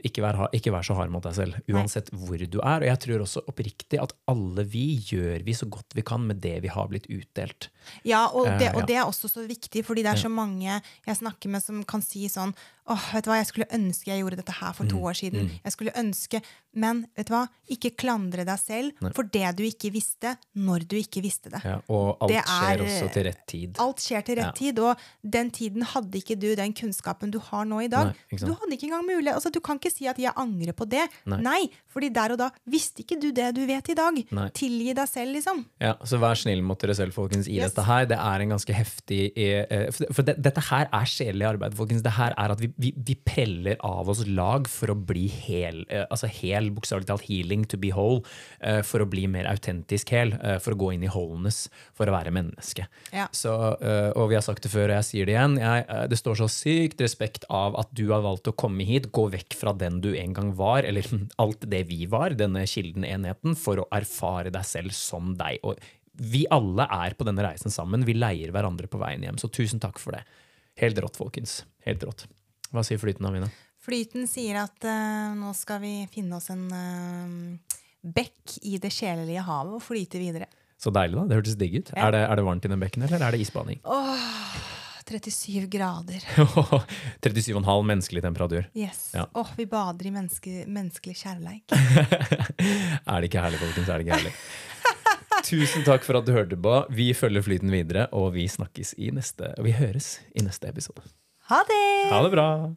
ikke vær, ikke vær så hard mot deg selv, uansett hvor du er. Og jeg tror også oppriktig at alle vi gjør vi så godt vi kan med det vi har blitt utdelt. Ja, og det, Eh, og det er også så viktig, fordi det er så mange jeg snakker med som kan si sånn åh, vet du hva, jeg skulle ønske jeg gjorde dette her for Mm, to år siden. Jeg skulle ønske, Men vet du hva, ikke klandre deg selv for det du ikke visste, når du ikke visste det. Ja, og alt Det skjer er- også til rett tid. Alt skjer til rett Ja. tid, og den tiden hadde ikke du den kunnskapen du har nå i dag. Nei, du hadde ikke engang mulighet, altså Du kan ikke si at 'jeg angrer på det'. Nei. fordi der og da visste ikke du det du vet i dag. Nei. Tilgi deg selv, liksom. Ja, så vær snill mot dere selv, folkens, i Yes. dette her. Det er en ganske heftig For, For, for det, dette her er sjelelig arbeid, folkens. Det her er at vi, vi, vi preller av oss lag for å bli hel, eh, altså hel, bokstavelig talt healing to be whole. eh, for å bli mer autentisk hel. eh, for å gå inn i wholeness. For å være menneske. Ja. Så, og vi har sagt det før, og jeg sier det igjen. Jeg, det står så sykt respekt av at du har valgt å komme hit, gå vekk fra den du en gang var, eller alt det vi var, denne kilden, enheten, for å erfare deg selv som deg. Og vi alle er på denne reisen sammen. Vi leier hverandre på veien hjem. Så tusen takk for det. Helt rått, folkens. Helt rått. Hva sier flyten, Amina? Flyten sier at uh, nå skal vi finne oss en uh, bekk i det sjelelige havet og flyte videre. Så deilig, da. Det hørtes digg ut. Er, det, er det varmt i den bekken, eller er det isbading? 37 grader. 37,5 menneskelig temperatur. Yes. Ja. Åh, vi bader i menneske, menneskelig kjærleik. Er det ikke herlig, folkens? Er det ikke herlig? Tusen takk for at du hørte på. Vi følger flyten videre, og vi snakkes i neste Og vi høres i neste episode. Ha det! Ha det bra!